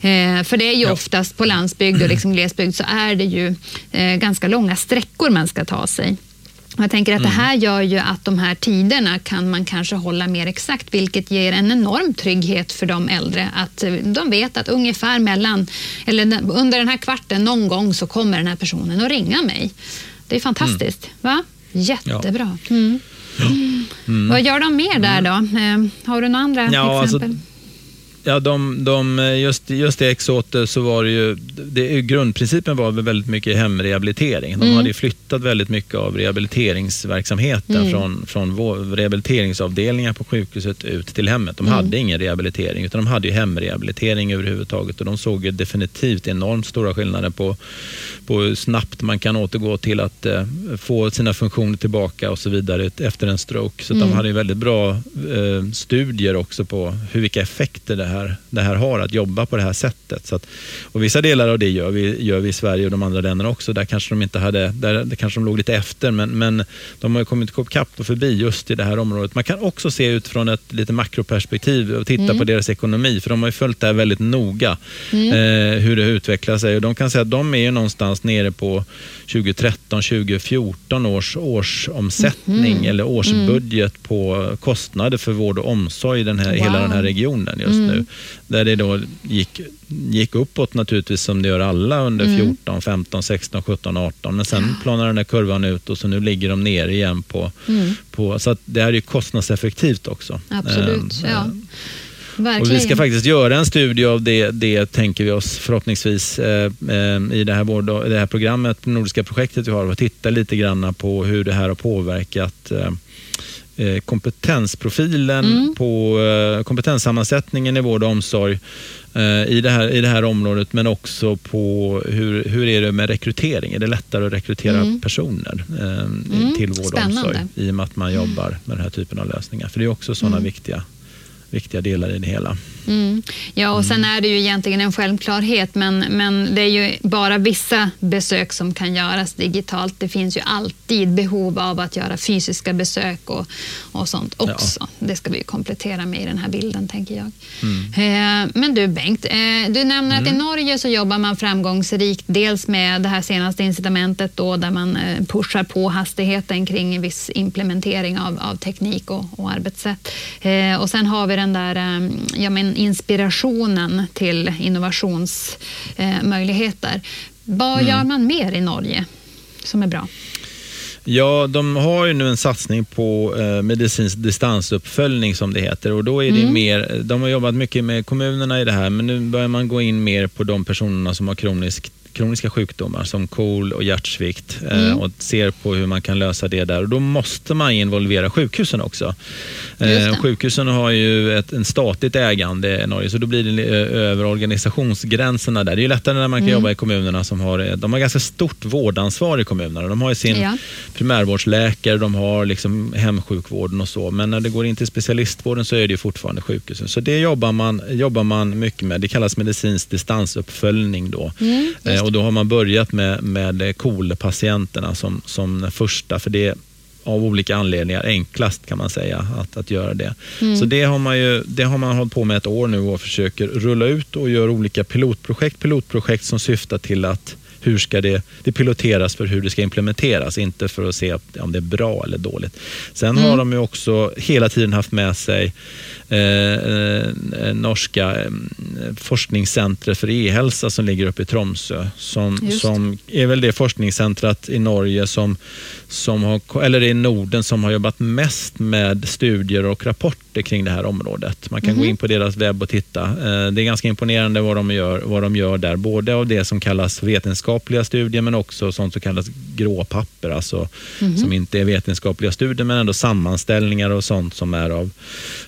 Speaker 1: Eh, för det är ju
Speaker 2: Ja.
Speaker 1: oftast på landsbygd och liksom glesbygd så är det ju eh, ganska långa sträckor man ska ta sig. Jag tänker att det här gör ju att de här tiderna kan man kanske hålla mer exakt, vilket ger en enorm trygghet för de äldre. Att eh, de vet att ungefär mellan, eller under den här kvarten någon gång så kommer den här personen att ringa mig. Det är fantastiskt, va? Jättebra. Mm. Vad gör de mer där då? Eh, Har du några andra
Speaker 2: Ja, alltså,
Speaker 1: exempel?
Speaker 2: Ja, de, de, just, just i Exoter så var det ju, det, grundprincipen var väl väldigt mycket hemrehabilitering. De
Speaker 1: Mm.
Speaker 2: hade flyttat väldigt mycket av rehabiliteringsverksamheten
Speaker 1: Mm.
Speaker 2: från, från vår, rehabiliteringsavdelningar på sjukhuset ut till hemmet. De
Speaker 1: Mm.
Speaker 2: hade ingen rehabilitering utan de hade ju hemrehabilitering överhuvudtaget och de såg ju definitivt enormt stora skillnader på, på hur snabbt man kan återgå till att eh, få sina funktioner tillbaka och så vidare efter en stroke. Så att
Speaker 1: Mm.
Speaker 2: de hade ju väldigt bra eh, studier också på hur, vilka effekter det här här, det här har, att jobba på det här sättet. Så att, och vissa delar av det gör vi, gör vi i Sverige och de andra länderna också. Där kanske de inte hade, där, där kanske de låg lite efter, men, men de har kommit kapp och förbi just i det här området. Man kan också se utifrån ett lite makroperspektiv och titta mm. på deras ekonomi, för de har ju följt det här väldigt noga, mm. eh, hur det utvecklar sig. Och de kan säga att de är ju någonstans nere på 2013, 2014 års årsomsättning mm. eller årsbudget mm. på kostnader för vård och omsorg i den här, wow. hela den här regionen just mm. Nu. Där det då gick, gick uppåt naturligtvis som det gör alla under mm. 14, 15, 16, 17, 18. Men sen ja. planar den här kurvan ut och så nu ligger de ner igen på, mm. på så att det här är konsumtionseffektivt också.
Speaker 1: Absolut, äh, ja.
Speaker 2: Verkligen. Och vi ska faktiskt göra en studie av det, det tänker vi oss förhoppningsvis eh, eh i det här, vård, det här programmet, det nordiska projektet vi har och titta lite grann på hur det här har påverkat eh, eh kompetensprofilen mm. på kompetenssammansättningen i vård och omsorg i det, här, i det här området men också på hur, hur är det med rekrytering? Är det lättare att rekrytera mm. personer eh, mm. till vård och omsorg i och med att man jobbar med den här typen av lösningar? För det är också sådana mm. viktiga viktiga delar i det hela.
Speaker 1: Mm. Ja, och sen mm. är det ju egentligen en självklarhet, men, men det är ju bara vissa besök som kan göras digitalt. Det finns ju alltid behov av att göra fysiska besök och, och sånt också. Ja. Det ska vi komplettera med i den här bilden, tänker jag. Mm. Eh, men du Bengt, eh, du nämner att i mm. Norge så jobbar man framgångsrikt, dels med det här senaste incitamentet då, där man eh, pushar på hastigheten kring viss implementering av, av teknik och, och arbetssätt. och sen har vi den där ja, men inspirationen till innovationsmöjligheter. Vad mm. gör man mer i Norge som är bra?
Speaker 2: Ja, de har ju nu en satsning på eh, medicinsk distansuppföljning som det heter och då är det mm. mer, de har jobbat mycket med kommunerna i det här men nu börjar man gå in mer på de personerna som har kronisk kroniska sjukdomar som KOL och hjärtsvikt eh, mm. och ser på hur man kan lösa det där. Och då måste man involvera sjukhusen också. Eh, sjukhusen har ju ett en statligt ägande i Norge så då blir det över organisationsgränserna där. Det är ju lättare när man kan mm. jobba i kommunerna som har, de har ganska stort vårdansvar i kommunerna. De har sin ja. primärvårdsläkare, de har liksom hemsjukvården och så. Men när det går in till specialistvården så är det ju fortfarande sjukhusen. Så det jobbar man, jobbar man mycket med. Det kallas medicinsk distansuppföljning då. Mm, Eh, och då har man börjat med, med KOL-patienterna som, som första, för det är av olika anledningar enklast kan man säga att, att göra det. Mm. Så det har, man ju, det har man hållit på med ett år nu och försöker rulla ut och gör olika pilotprojekt, pilotprojekt som syftar till att hur ska det, det piloteras för hur det ska implementeras, inte för att se om det är bra eller dåligt. Sen mm. har de ju också hela tiden haft med sig eh, eh, norska eh, forskningscentret för e-hälsa som ligger uppe i Tromsö. Som, som är väl det forskningscentrat i Norge som, som har, eller i Norden som har jobbat mest med studier och rapporter kring det här området. Man kan mm. gå mhm. in på deras webb och titta. Eh, det är ganska imponerande vad de, gör, vad de gör där, både av det som kallas vetenskapliga studier men också sånt som kallas gråpapper, alltså mm. som inte är vetenskapliga studier men ändå sammanställningar och sånt som är av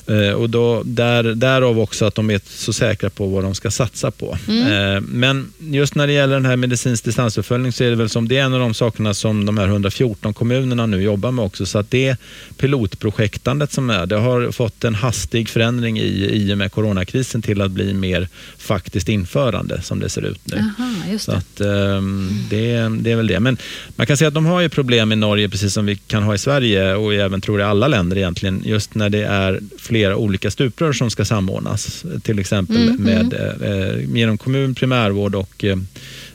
Speaker 2: eh, och då, där, därav också att de är så säkra på vad de ska satsa på. Mm. Eh, men just när det gäller den här medicinsk distansuppföljning så är det väl som det är en av de sakerna som de här 114 kommunerna nu jobbar med också. Så att det pilotprojektandet som är, det har fått en hastig förändring i, i och med coronakrisen till att bli mer faktiskt införande som det ser ut nu.
Speaker 1: Aha,
Speaker 2: så att, um, det, det är väl det. Men man kan säga att de har ju problem i Norge precis som vi kan ha i Sverige och även tror i alla länder egentligen. Just när det är flera olika stuprör som ska samordnas. Till exempel mm, med, mm. Eh, genom kommun, primärvård och eh,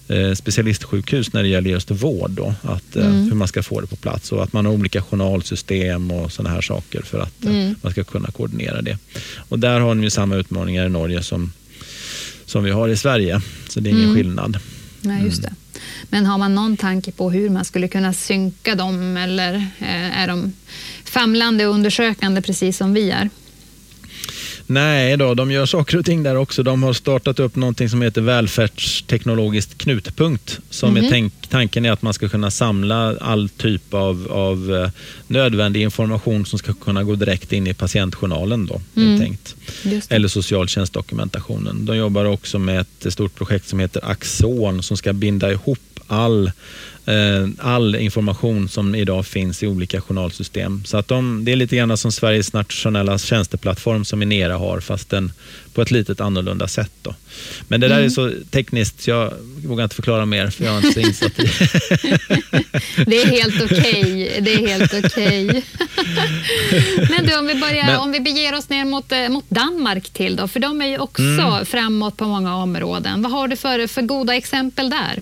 Speaker 2: eh, specialistsjukhus när det gäller just vård. Då, att, eh, mm. Hur man ska få det på plats och att man har olika journalsystem och sådana här saker för att eh, mm. man ska kunna koordinera det. Och där har de samma utmaningar i Norge som, som vi har i Sverige, så det är ingen mm. skillnad.
Speaker 1: Nej, just det. Men har man någon tanke på hur man skulle kunna synka dem eller är de famlande och undersökande precis som vi är?
Speaker 2: Nej, då, de gör saker och ting där också. De har startat upp någonting som heter välfärdsteknologiskt knutpunkt. Som mm är mhm. tanken är att man ska kunna samla all typ av, av uh, nödvändig information som ska kunna gå direkt in i patientjournalen. Då, mm. tänkt. Eller socialtjänstdokumentationen. De jobbar också med ett stort projekt som heter Axon som ska binda ihop all Eh, all information som idag finns i olika journalsystem. Så att de, det är lite grann som Sveriges nationella tjänsteplattform som Inera har, fast den på ett litet annorlunda sätt. Då. Men det där mm. är så tekniskt, så jag vågar inte förklara mer, för jag är inte så insatt i
Speaker 1: det. är helt okej. Okay. Det är helt okej. Okay. Men du, om vi, börjar, Men, om vi beger oss ner mot, eh, mot Danmark till då, för de är ju också mm. framåt på många områden. Vad har du för, för goda exempel där?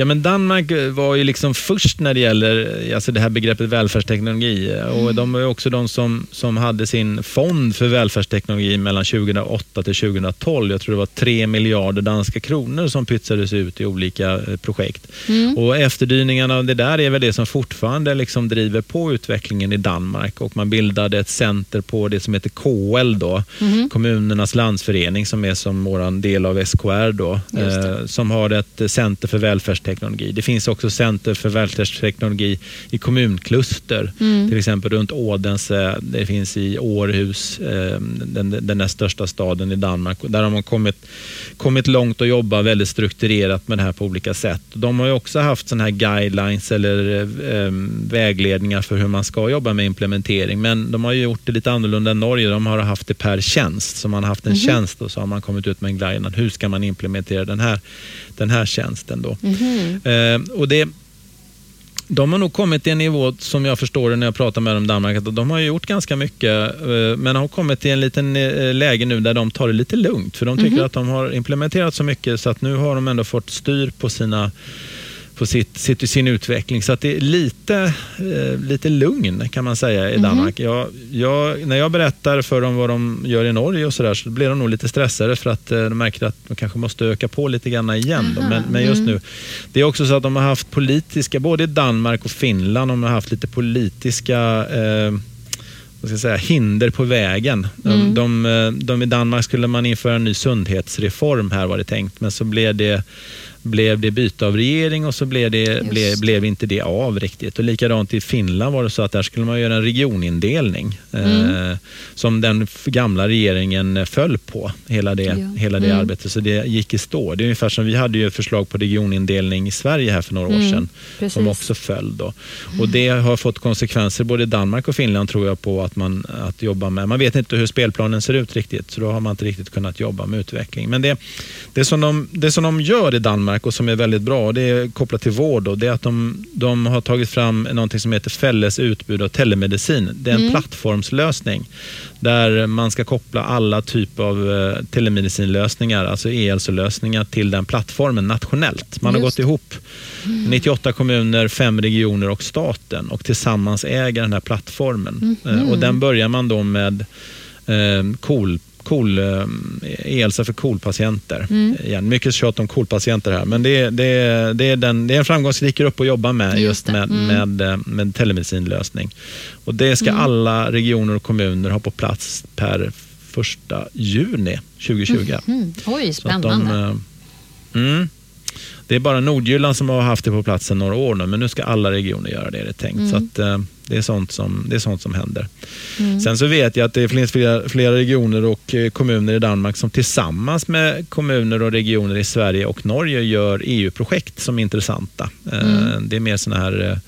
Speaker 2: Ja, men Danmark var ju liksom först när det gäller alltså det här begreppet välfärdsteknologi. Och mm. De var också de som, som hade sin fond för välfärdsteknologi mellan 2008 till 2012. Jag tror det var 3 miljarder danska kronor som pytsades ut i olika eh, projekt. Mm. Och Efterdyningarna av det där är väl det som fortfarande liksom driver på utvecklingen i Danmark. Och Man bildade ett center på det som heter KL, då, mm. kommunernas landsförening, som är som vår del av SKR, då, eh, som har ett center för välfärdsteknologi välfärdsteknologi. Det finns också center för välfärdsteknologi i kommunkluster, mm. till exempel runt Odense. Det finns i Århus, eh, den, den näst största staden i Danmark. Där har man kommit, kommit långt och jobbar väldigt strukturerat med det här på olika sätt. De har också haft sådana här guidelines eller eh, vägledningar för hur man ska jobba med implementering, men de har gjort det lite annorlunda än Norge. De har haft det per tjänst, så man har haft en mm. tjänst och så har man kommit ut med en guideline. Hur ska man implementera den här, den här tjänsten då? Mm. Eh, och det, de har nog kommit till en nivå, som jag förstår det när jag pratar med dem i Danmark, att de har gjort ganska mycket, eh, men har kommit till en liten eh, läge nu där de tar det lite lugnt. För de tycker mm. att de har implementerat så mycket så att nu har de ändå fått styr på sina på sitt, sitt, sin utveckling. Så att det är lite, eh, lite lugn kan man säga i mhm. Danmark. Mm. Jag, jag, när jag berättar för dem vad de gör i Norge och så där så blir de nog lite stressade för att eh, de märker att de kanske måste öka på lite grann igen. Men, men, just mm. nu, det är också så att de har haft politiska, både i Danmark och Finland, de har haft lite politiska eh, vad ska säga, hinder på vägen. Mm. De, de, de, I Danmark skulle man införa en ny sundhetsreform här var det tänkt, men så blev det blev det byte av regering och så blev, det, blev, blev inte det av riktigt. Och likadant i Finland var det så att där skulle man göra en regionindelning mm. eh, som den gamla regeringen föll på, hela det, ja. hela det mm. arbetet. Så det gick i stå. Det är ungefär som vi hade ju ett förslag på regionindelning i Sverige här för några mm. år sedan Precis. som också föll. Då. Och det har fått konsekvenser både i Danmark och Finland tror jag på att man att jobba med. Man vet inte hur spelplanen ser ut riktigt så då har man inte riktigt kunnat jobba med utveckling. Men det, det, som, de, det som de gör i Danmark Danmark och som är väldigt bra, det är kopplat till vård. Och det är att de, de har tagit fram något som heter Fälles utbud av telemedicin. Det är en mm. plattformslösning där man ska koppla alla typer av eh, telemedicinlösningar, alltså e-hälsolösningar till den plattformen nationellt. Man har Just. gått ihop 98 kommuner, fem regioner och staten och tillsammans äger den här plattformen. Mm. Och den börjar man då med eh, KOL KOL, e-hälsa för KOL-patienter. Mm. Igen, mycket tjat om KOL-patienter här, men det, det, det, är den, det är en framgångsrik grupp att jobba med just, just med, mm. med, eh, med telemedicinlösning. Och det ska mm. alla regioner och kommuner ha på plats per första juni 2020.
Speaker 1: Mm. Oj, spännande. De, eh,
Speaker 2: mm, det är bara Nordjylland som har haft det på plats sedan några år nu, men nu ska alla regioner göra det, är det tänkt. Mm. Så att, eh, det, är sånt som, det är sånt som händer. Mm. Sen så vet jag att det finns flera, flera regioner och eh, kommuner i Danmark som tillsammans med kommuner och regioner i Sverige och Norge gör EU-projekt som är intressanta. Eh, mm. Det är mer sådana här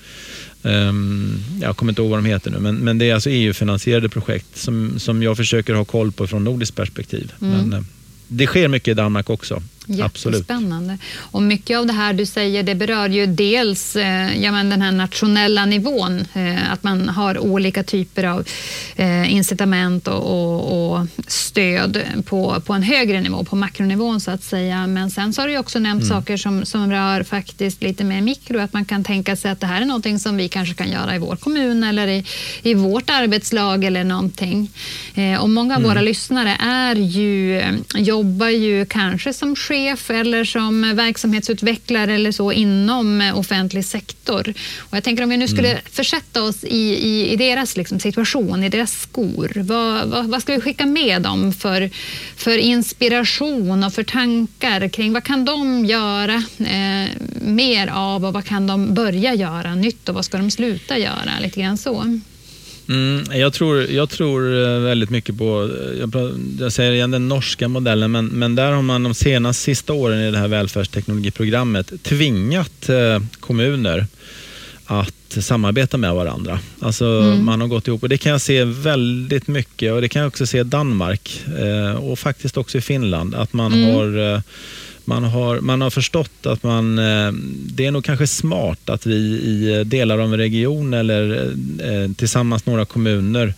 Speaker 2: Um, jag kommer inte ihåg vad de heter nu, men, men det är alltså EU-finansierade projekt som, som jag försöker ha koll på från nordiskt perspektiv. Mm. Men, det sker mycket i Danmark också.
Speaker 1: Jättespännande. Och mycket av det här du säger det berör ju dels eh, ja, men den här nationella nivån, eh, att man har olika typer av eh, incitament och, och, och, stöd på, på en högre nivå, på makronivån så att säga. Men sen så har du också nämnt mm. saker som, som rör faktiskt lite mer mikro, att man kan tänka sig att det här är någonting som vi kanske kan göra i vår kommun eller i, i vårt arbetslag eller någonting. Eh, och många av mm. våra lyssnare är ju, jobbar ju kanske som chef eller som verksamhetsutvecklare eller så inom offentlig sektor. Och jag tänker om vi nu skulle mm. försätta oss i, i, i deras liksom, situation, i deras skor. Vad, vad, vad, ska vi skicka med dem för, för inspiration och för tankar kring vad kan de göra eh, mer av och vad kan de börja göra nytt och vad ska de sluta göra? Lite grann så.
Speaker 2: Mm, jag, tror, jag tror eh, väldigt mycket på, eh, jag, jag säger igen den norska modellen, men, men där har man de senaste sista åren i det här välfärdsteknologiprogrammet tvingat eh, kommuner att samarbeta med varandra. Alltså mm. Man har gått ihop och det kan jag se väldigt mycket och det kan jag också se i Danmark eh, och faktiskt också i Finland. Att man mm. har eh, man har, man har förstått att man, eh, det är nog kanske smart att vi i delar av en region eller eh, tillsammans några kommuner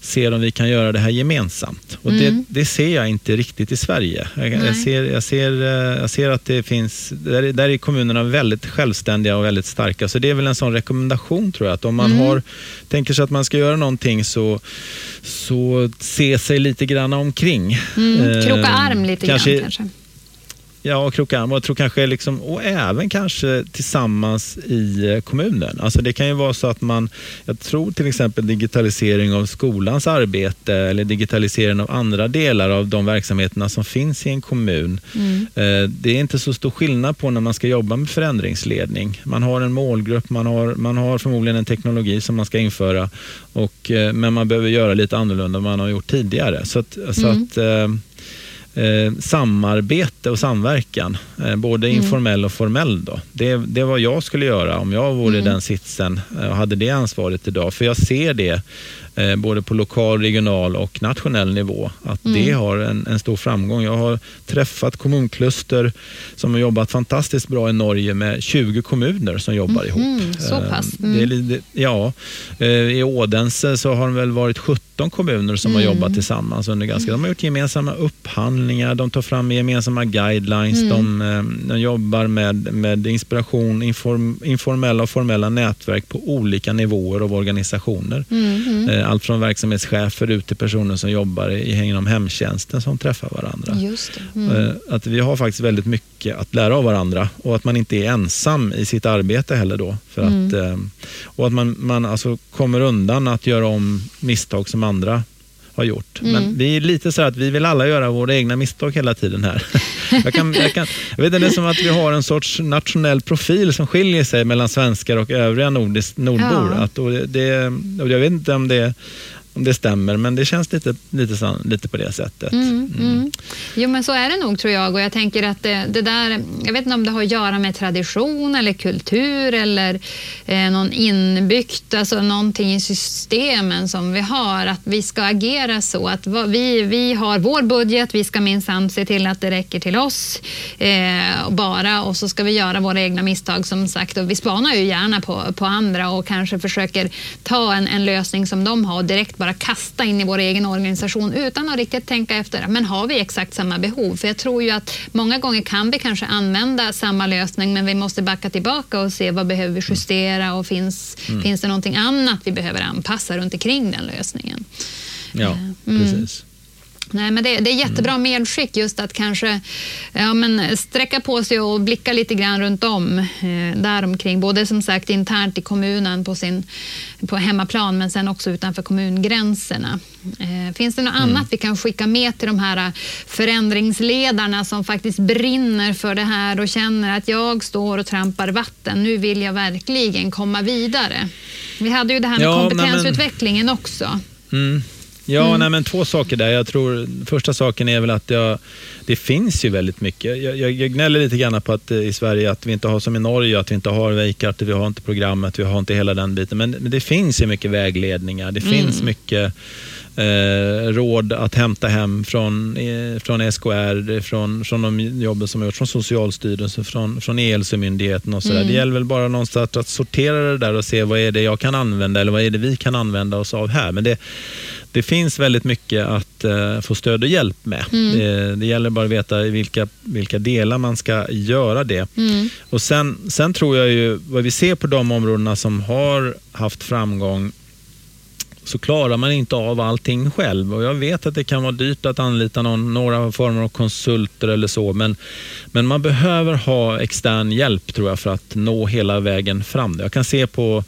Speaker 2: ser om vi kan göra det här gemensamt. Och mm. det, det, ser jag inte riktigt i Sverige. Jag, jag, ser, jag, ser, eh, jag ser att det finns, där, där är kommunerna väldigt självständiga och väldigt starka. Så det är väl en sån rekommendation tror jag, att om man mm. har, tänker sig att man ska göra någonting så, så se sig lite grann omkring.
Speaker 1: Mm. Kroka arm lite kanske, grann kanske.
Speaker 2: Ja, och kroka arm och, tror kanske liksom, och även kanske tillsammans i eh, kommunen. Alltså det kan ju vara så att man, jag tror till exempel digitalisering av skolans arbete eller digitalisering av andra delar av de verksamheterna som finns i en kommun. Mm. Eh, det är inte så stor skillnad på när man ska jobba med förändringsledning. Man har en målgrupp, man har, man har förmodligen en teknologi som man ska införa, och, eh, men man behöver göra lite annorlunda än man har gjort tidigare. Så att, mm. så att eh, samarbete och samverkan, eh, både mm. informell och formell. Då. Det, det vad jag skulle göra om jag vore mm. den sitsen eh, och hade det ansvaret idag. För jag ser det eh, både på lokal, regional och nationell nivå. Att mm. det har en, en, stor framgång. Jag har träffat kommunkluster som har jobbat fantastiskt bra i Norge med 20 kommuner som jobbar mm. ihop.
Speaker 1: Så pass?
Speaker 2: Mm. Det, det, ja, eh, I Odense så har det väl varit 17 kommuner som har mm. jobbat tillsammans under ganska... De har gjort gemensamma upphandlingar, de tar fram gemensamma guidelines, mm. de, eh, de, jobbar med, med inspiration, inform, informella och formella nätverk på olika nivåer av organisationer. Mm. Allt från verksamhetschefer ut till personer som jobbar inom hemtjänsten som träffar varandra.
Speaker 1: Just mm.
Speaker 2: Eh, att vi har faktiskt väldigt mycket att lära av varandra och att man inte är ensam i sitt arbete heller då. För mm. att, eh, och att man, man alltså kommer undan att göra om misstag som andra har gjort. Mm. Men vi är lite så att vi vill alla göra våra egna misstag hela tiden här. jag, kan, jag, kan, jag vet inte, det är som att vi har en sorts nationell profil som skiljer sig mellan svenskar och övriga nordis, nordbor. Ja. Att, och det, och jag vet inte om det om det stämmer, men det känns lite, lite, lite på det sättet.
Speaker 1: Mm, mm. Mm. Jo, men så är det nog tror jag och jag tänker att det, det, där, jag vet inte om det har att göra med tradition eller kultur eller eh, någon inbyggt, alltså någonting i systemen som vi har, att vi ska agera så att vi, vi har vår budget, vi ska minsann se till att det räcker till oss eh, bara och så ska vi göra våra egna misstag som sagt och vi spanar ju gärna på, på andra och kanske försöker ta en, en lösning som de har direkt bara kasta in i vår egen organisation utan att riktigt tänka efter. Men har vi exakt samma behov? För jag tror ju att många gånger kan vi kanske använda samma lösning men vi måste backa tillbaka och se vad behöver vi justera och finns, mm. finns det någonting annat vi behöver anpassa runt omkring den lösningen?
Speaker 2: Ja, eh, mm. precis.
Speaker 1: Nej, men det, det, är jättebra mm. medskick just att kanske ja, men sträcka på sig och blicka lite grann runt om eh, däromkring. Både som sagt internt i kommunen på, sin, på hemmaplan men sen också utanför kommungränserna. Eh, finns det något mm. annat vi kan skicka med till de här förändringsledarna som faktiskt brinner för det här och känner att jag står och trampar vatten. Nu vill jag verkligen komma vidare. Vi hade ju det här med ja, kompetensutvecklingen men... också.
Speaker 2: Mm. Ja, mm. nej, men två saker där. Jag tror första saken är väl att jag, det finns ju väldigt mycket. Jag, jag, jag gnäller lite grann på att eh, i Sverige att vi inte har som i Norge, att vi inte har Veikart, vi har inte programmet, vi har inte hela den biten. Men, men det finns ju mycket vägledningar. Det mm. finns mycket eh, råd att hämta hem från, eh, från SKR, från, från de jobben som har gjorts, från Socialstyrelsen, från, från E-hälsomyndigheten och sådär. Mm. Det gäller väl bara någonstans att sortera det där och se vad är det jag kan använda eller vad är det vi kan använda oss av här. Men det, det finns väldigt mycket att uh, få stöd och hjälp med. Mm. Det, det, gäller bara att veta i vilka, vilka delar man ska göra det. Mm. Och sen, sen tror jag ju, vad vi ser på de områdena som har haft framgång så klarar man inte av allting själv. Och jag vet att det kan vara dyrt att anlita någon, några former av konsulter eller så, men, men man behöver ha extern hjälp tror jag för att nå hela vägen fram. Jag kan se på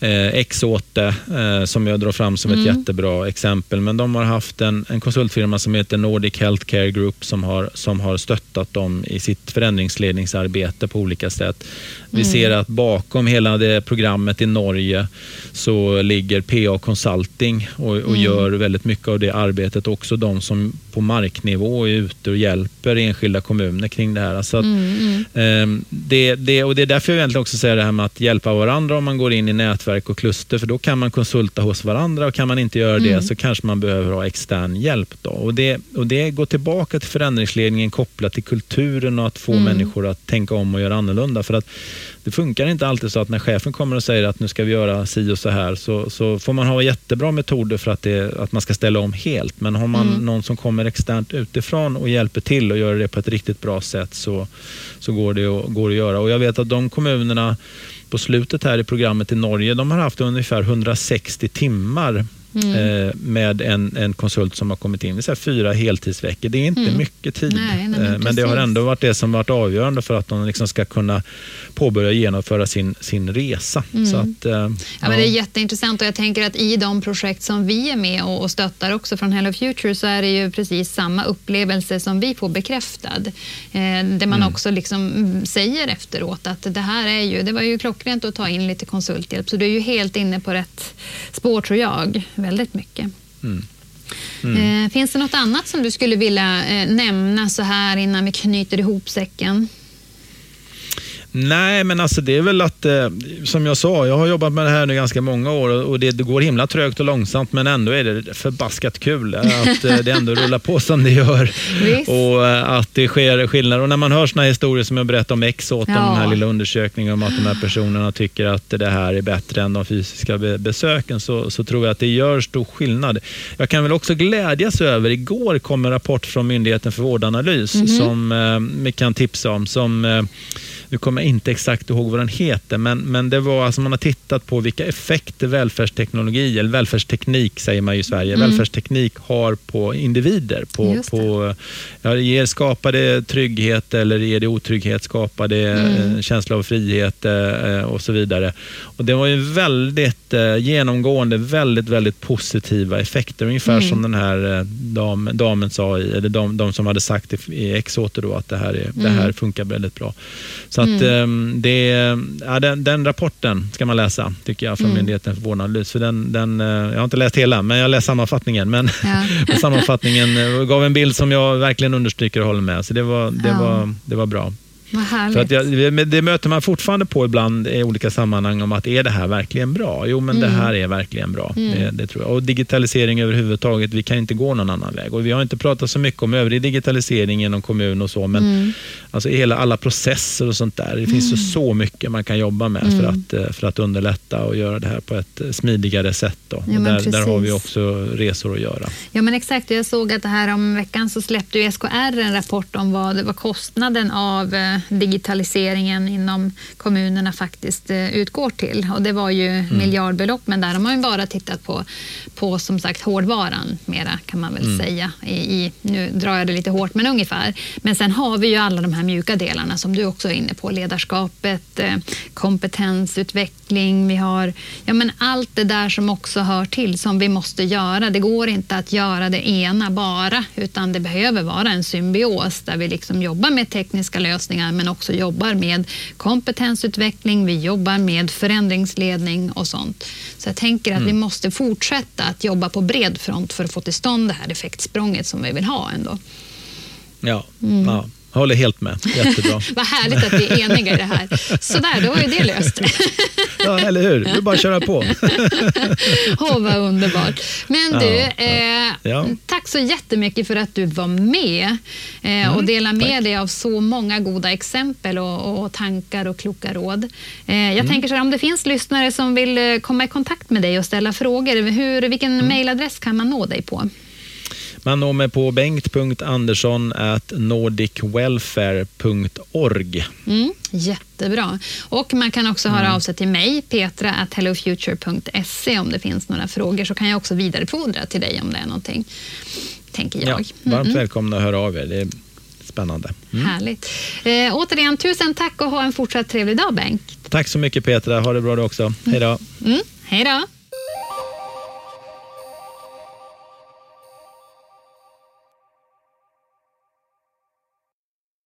Speaker 2: eh, Exote eh, som jag drar fram som ett
Speaker 1: Mm.
Speaker 2: jättebra exempel. Men de har haft en, en konsultfirma som heter Nordic Healthcare Group som har, som har stöttat dem i sitt förändringsledningsarbete på olika sätt. Vi
Speaker 1: Mm.
Speaker 2: ser att bakom hela det programmet i Norge så ligger PA Consulting och, och
Speaker 1: Mm.
Speaker 2: gör väldigt mycket av det arbetet. Också de som på marknivå är ute och hjälper enskilda kommuner kring det här. Så att,
Speaker 1: Mm,
Speaker 2: Ehm, Det, det, och det är därför jag egentligen också säger det här med att hjälpa varandra om man går in i nätverk och kluster, för då kan man konsulta hos varandra och kan man inte göra det
Speaker 1: Mm.
Speaker 2: så kanske man behöver ha extern hjälp. Då. Och, det, och det går tillbaka till förändringsledningen kopplat till kulturen och att få
Speaker 1: Mm.
Speaker 2: människor att tänka om och göra annorlunda. För att det funkar inte alltid så att när chefen kommer och säger att nu ska vi göra si och så här så, så får man ha jättebra metoder för att, det, att man ska ställa om helt. Men har man
Speaker 1: Mm.
Speaker 2: någon som kommer externt utifrån och hjälper till och gör det på ett riktigt bra sätt så, så går, det att, går det att göra. Och jag vet att de kommunerna på slutet här i programmet i Norge, de har haft ungefär 160 timmar
Speaker 1: Mm.
Speaker 2: eh, med en, en konsult som har kommit in. Det är så fyra heltidsveckor. Det är inte
Speaker 1: Mm.
Speaker 2: mycket tid.
Speaker 1: Nej, nej, men
Speaker 2: Eh, men det har ändå varit det som varit avgörande för att de liksom ska kunna påbörja genomföra sin, sin resa. Så att, eh,
Speaker 1: Mm. Ja, men det är jätteintressant och jag tänker att i de projekt som vi är med och, och stöttar också från Hello Future så är det ju precis samma upplevelse som vi får bekräftad. Eh, där man också liksom mm, säger efteråt att det här är ju, det var ju klockrent att ta in lite konsulthjälp så du är ju helt inne på rätt spår tror jag, väldigt mycket.
Speaker 2: Mm.
Speaker 1: Eh, finns det något annat som du skulle vilja eh, nämna så här innan vi knyter ihop säcken?
Speaker 2: Nej, men alltså det är väl att, eh, som jag sa, jag har jobbat med det här nu ganska många år och det, det går himla trögt och långsamt men ändå är det förbaskat kul att eh, det ändå rullar på som det gör
Speaker 1: Visst.
Speaker 2: och eh, att det sker skillnader. Och när man hör såna här historier som jag berättade om Exot, om
Speaker 1: Ja.
Speaker 2: den här lilla undersökningen om att de här personerna tycker att det här är bättre än de fysiska be- besöken så, så tror jag att det gör stor skillnad. Jag kan väl också glädjas över, igår kom en rapport från Myndigheten för vårdanalys
Speaker 1: Mhm.
Speaker 2: som eh, vi kan tipsa om som nu kommer jag inte exakt ihåg vad den heter, men, men det var alltså man har tittat på vilka effekter välfärdsteknologi, eller välfärdsteknik säger man ju i Sverige,
Speaker 1: Mm.
Speaker 2: välfärdsteknik har på individer. På, på, ja, ger, skapar det trygghet eller ger det otrygghet? Skapar det
Speaker 1: Mm.
Speaker 2: en känsla av frihet eh, och så vidare. Och det var ju väldigt eh, genomgående, väldigt, väldigt positiva effekter. Ungefär
Speaker 1: Mm.
Speaker 2: som den här eh, dam, damen sa, eller de, de som hade sagt i, Exoter då att det här, är, det
Speaker 1: Mm.
Speaker 2: här funkar väldigt bra. Så att ehm, det, ja, den, den rapporten ska man läsa, tycker jag, från
Speaker 1: Mm.
Speaker 2: Myndigheten för vårdanalys. För den, den, eh, jag har inte läst hela, men jag har läst sammanfattningen. Men,
Speaker 1: Ja.
Speaker 2: sammanfattningen eh, gav en bild som jag verkligen understryker och håller med. Så det var, det
Speaker 1: Ja.
Speaker 2: var, det var bra.
Speaker 1: Vad härligt.
Speaker 2: För att jag, det möter man fortfarande på ibland i olika sammanhang om att är det här verkligen bra? Jo, men
Speaker 1: Mm.
Speaker 2: det här är verkligen bra. Det, det tror jag. Och digitalisering överhuvudtaget, vi kan inte gå någon annan väg. Och vi har inte pratat så mycket om övrig digitalisering inom kommun och så, men
Speaker 1: Mm.
Speaker 2: alltså hela alla processer och sånt där. Det finns ju så mycket man kan jobba med för,
Speaker 1: Mm.
Speaker 2: att, eh, för att underlätta och göra det här på ett eh, smidigare sätt. Då.
Speaker 1: Ja,
Speaker 2: där, där har vi också resor att göra.
Speaker 1: Ja, men exakt. Jag såg att det här om veckan så släppte ju SKR en rapport om vad var kostnaden av eh, digitaliseringen inom kommunerna faktiskt eh, utgår till. Och det var ju
Speaker 2: Mm.
Speaker 1: miljardbelopp, men där har man ju bara tittat på, på som sagt hårdvaran mera kan man väl
Speaker 2: Mm.
Speaker 1: säga. I, I, nu drar jag det lite hårt, men ungefär. Men sen har vi ju alla de här mjuka delarna som du också är inne på. Ledarskapet, eh, kompetensutveckling, vi har ja, men allt det där som också hör till som vi måste göra. Det går inte att göra det ena bara, utan det behöver vara en symbios där vi liksom jobbar med tekniska lösningar men också jobbar med kompetensutveckling, vi jobbar med förändringsledning och sånt. Så jag tänker att vi måste fortsätta att jobba på bred front för att få till stånd det här effektsprånget som vi vill ha ändå.
Speaker 2: Ja,
Speaker 1: Mm.
Speaker 2: ja, jag håller helt med. Jättebra.
Speaker 1: Vad härligt att vi är eniga i det här. Sådär, då var ju det löst.
Speaker 2: ja, eller hur? Det är bara att köra på.
Speaker 1: Åh, vad underbart. Men
Speaker 2: Ja,
Speaker 1: du, eh,
Speaker 2: Ja.
Speaker 1: tack så jättemycket för att du var med eh, och delade med
Speaker 2: tack.
Speaker 1: dig av så många goda exempel och, och tankar och kloka råd. Eh, jag tänker så här, om det finns lyssnare som vill eh, komma i kontakt med dig och ställa frågor, hur, vilken mejladress kan man nå dig på?
Speaker 2: Man når mig på bengt.andersson nordicwelfare.org.
Speaker 1: Mm, jättebra. Och man kan också höra av sig till mig, petra at hellofuture.se om det finns några frågor så kan jag också vidarebefordra till dig om det är någonting, tänker jag.
Speaker 2: Ja, varmt
Speaker 1: Mm,
Speaker 2: välkomna att höra av er. Det är spännande.
Speaker 1: mm. Härligt. Eh, återigen, tusen tack och ha en fortsatt trevlig dag, Bengt.
Speaker 2: Tack så mycket Petra. Ha det bra du också. Hej då.
Speaker 1: Mm, hej då!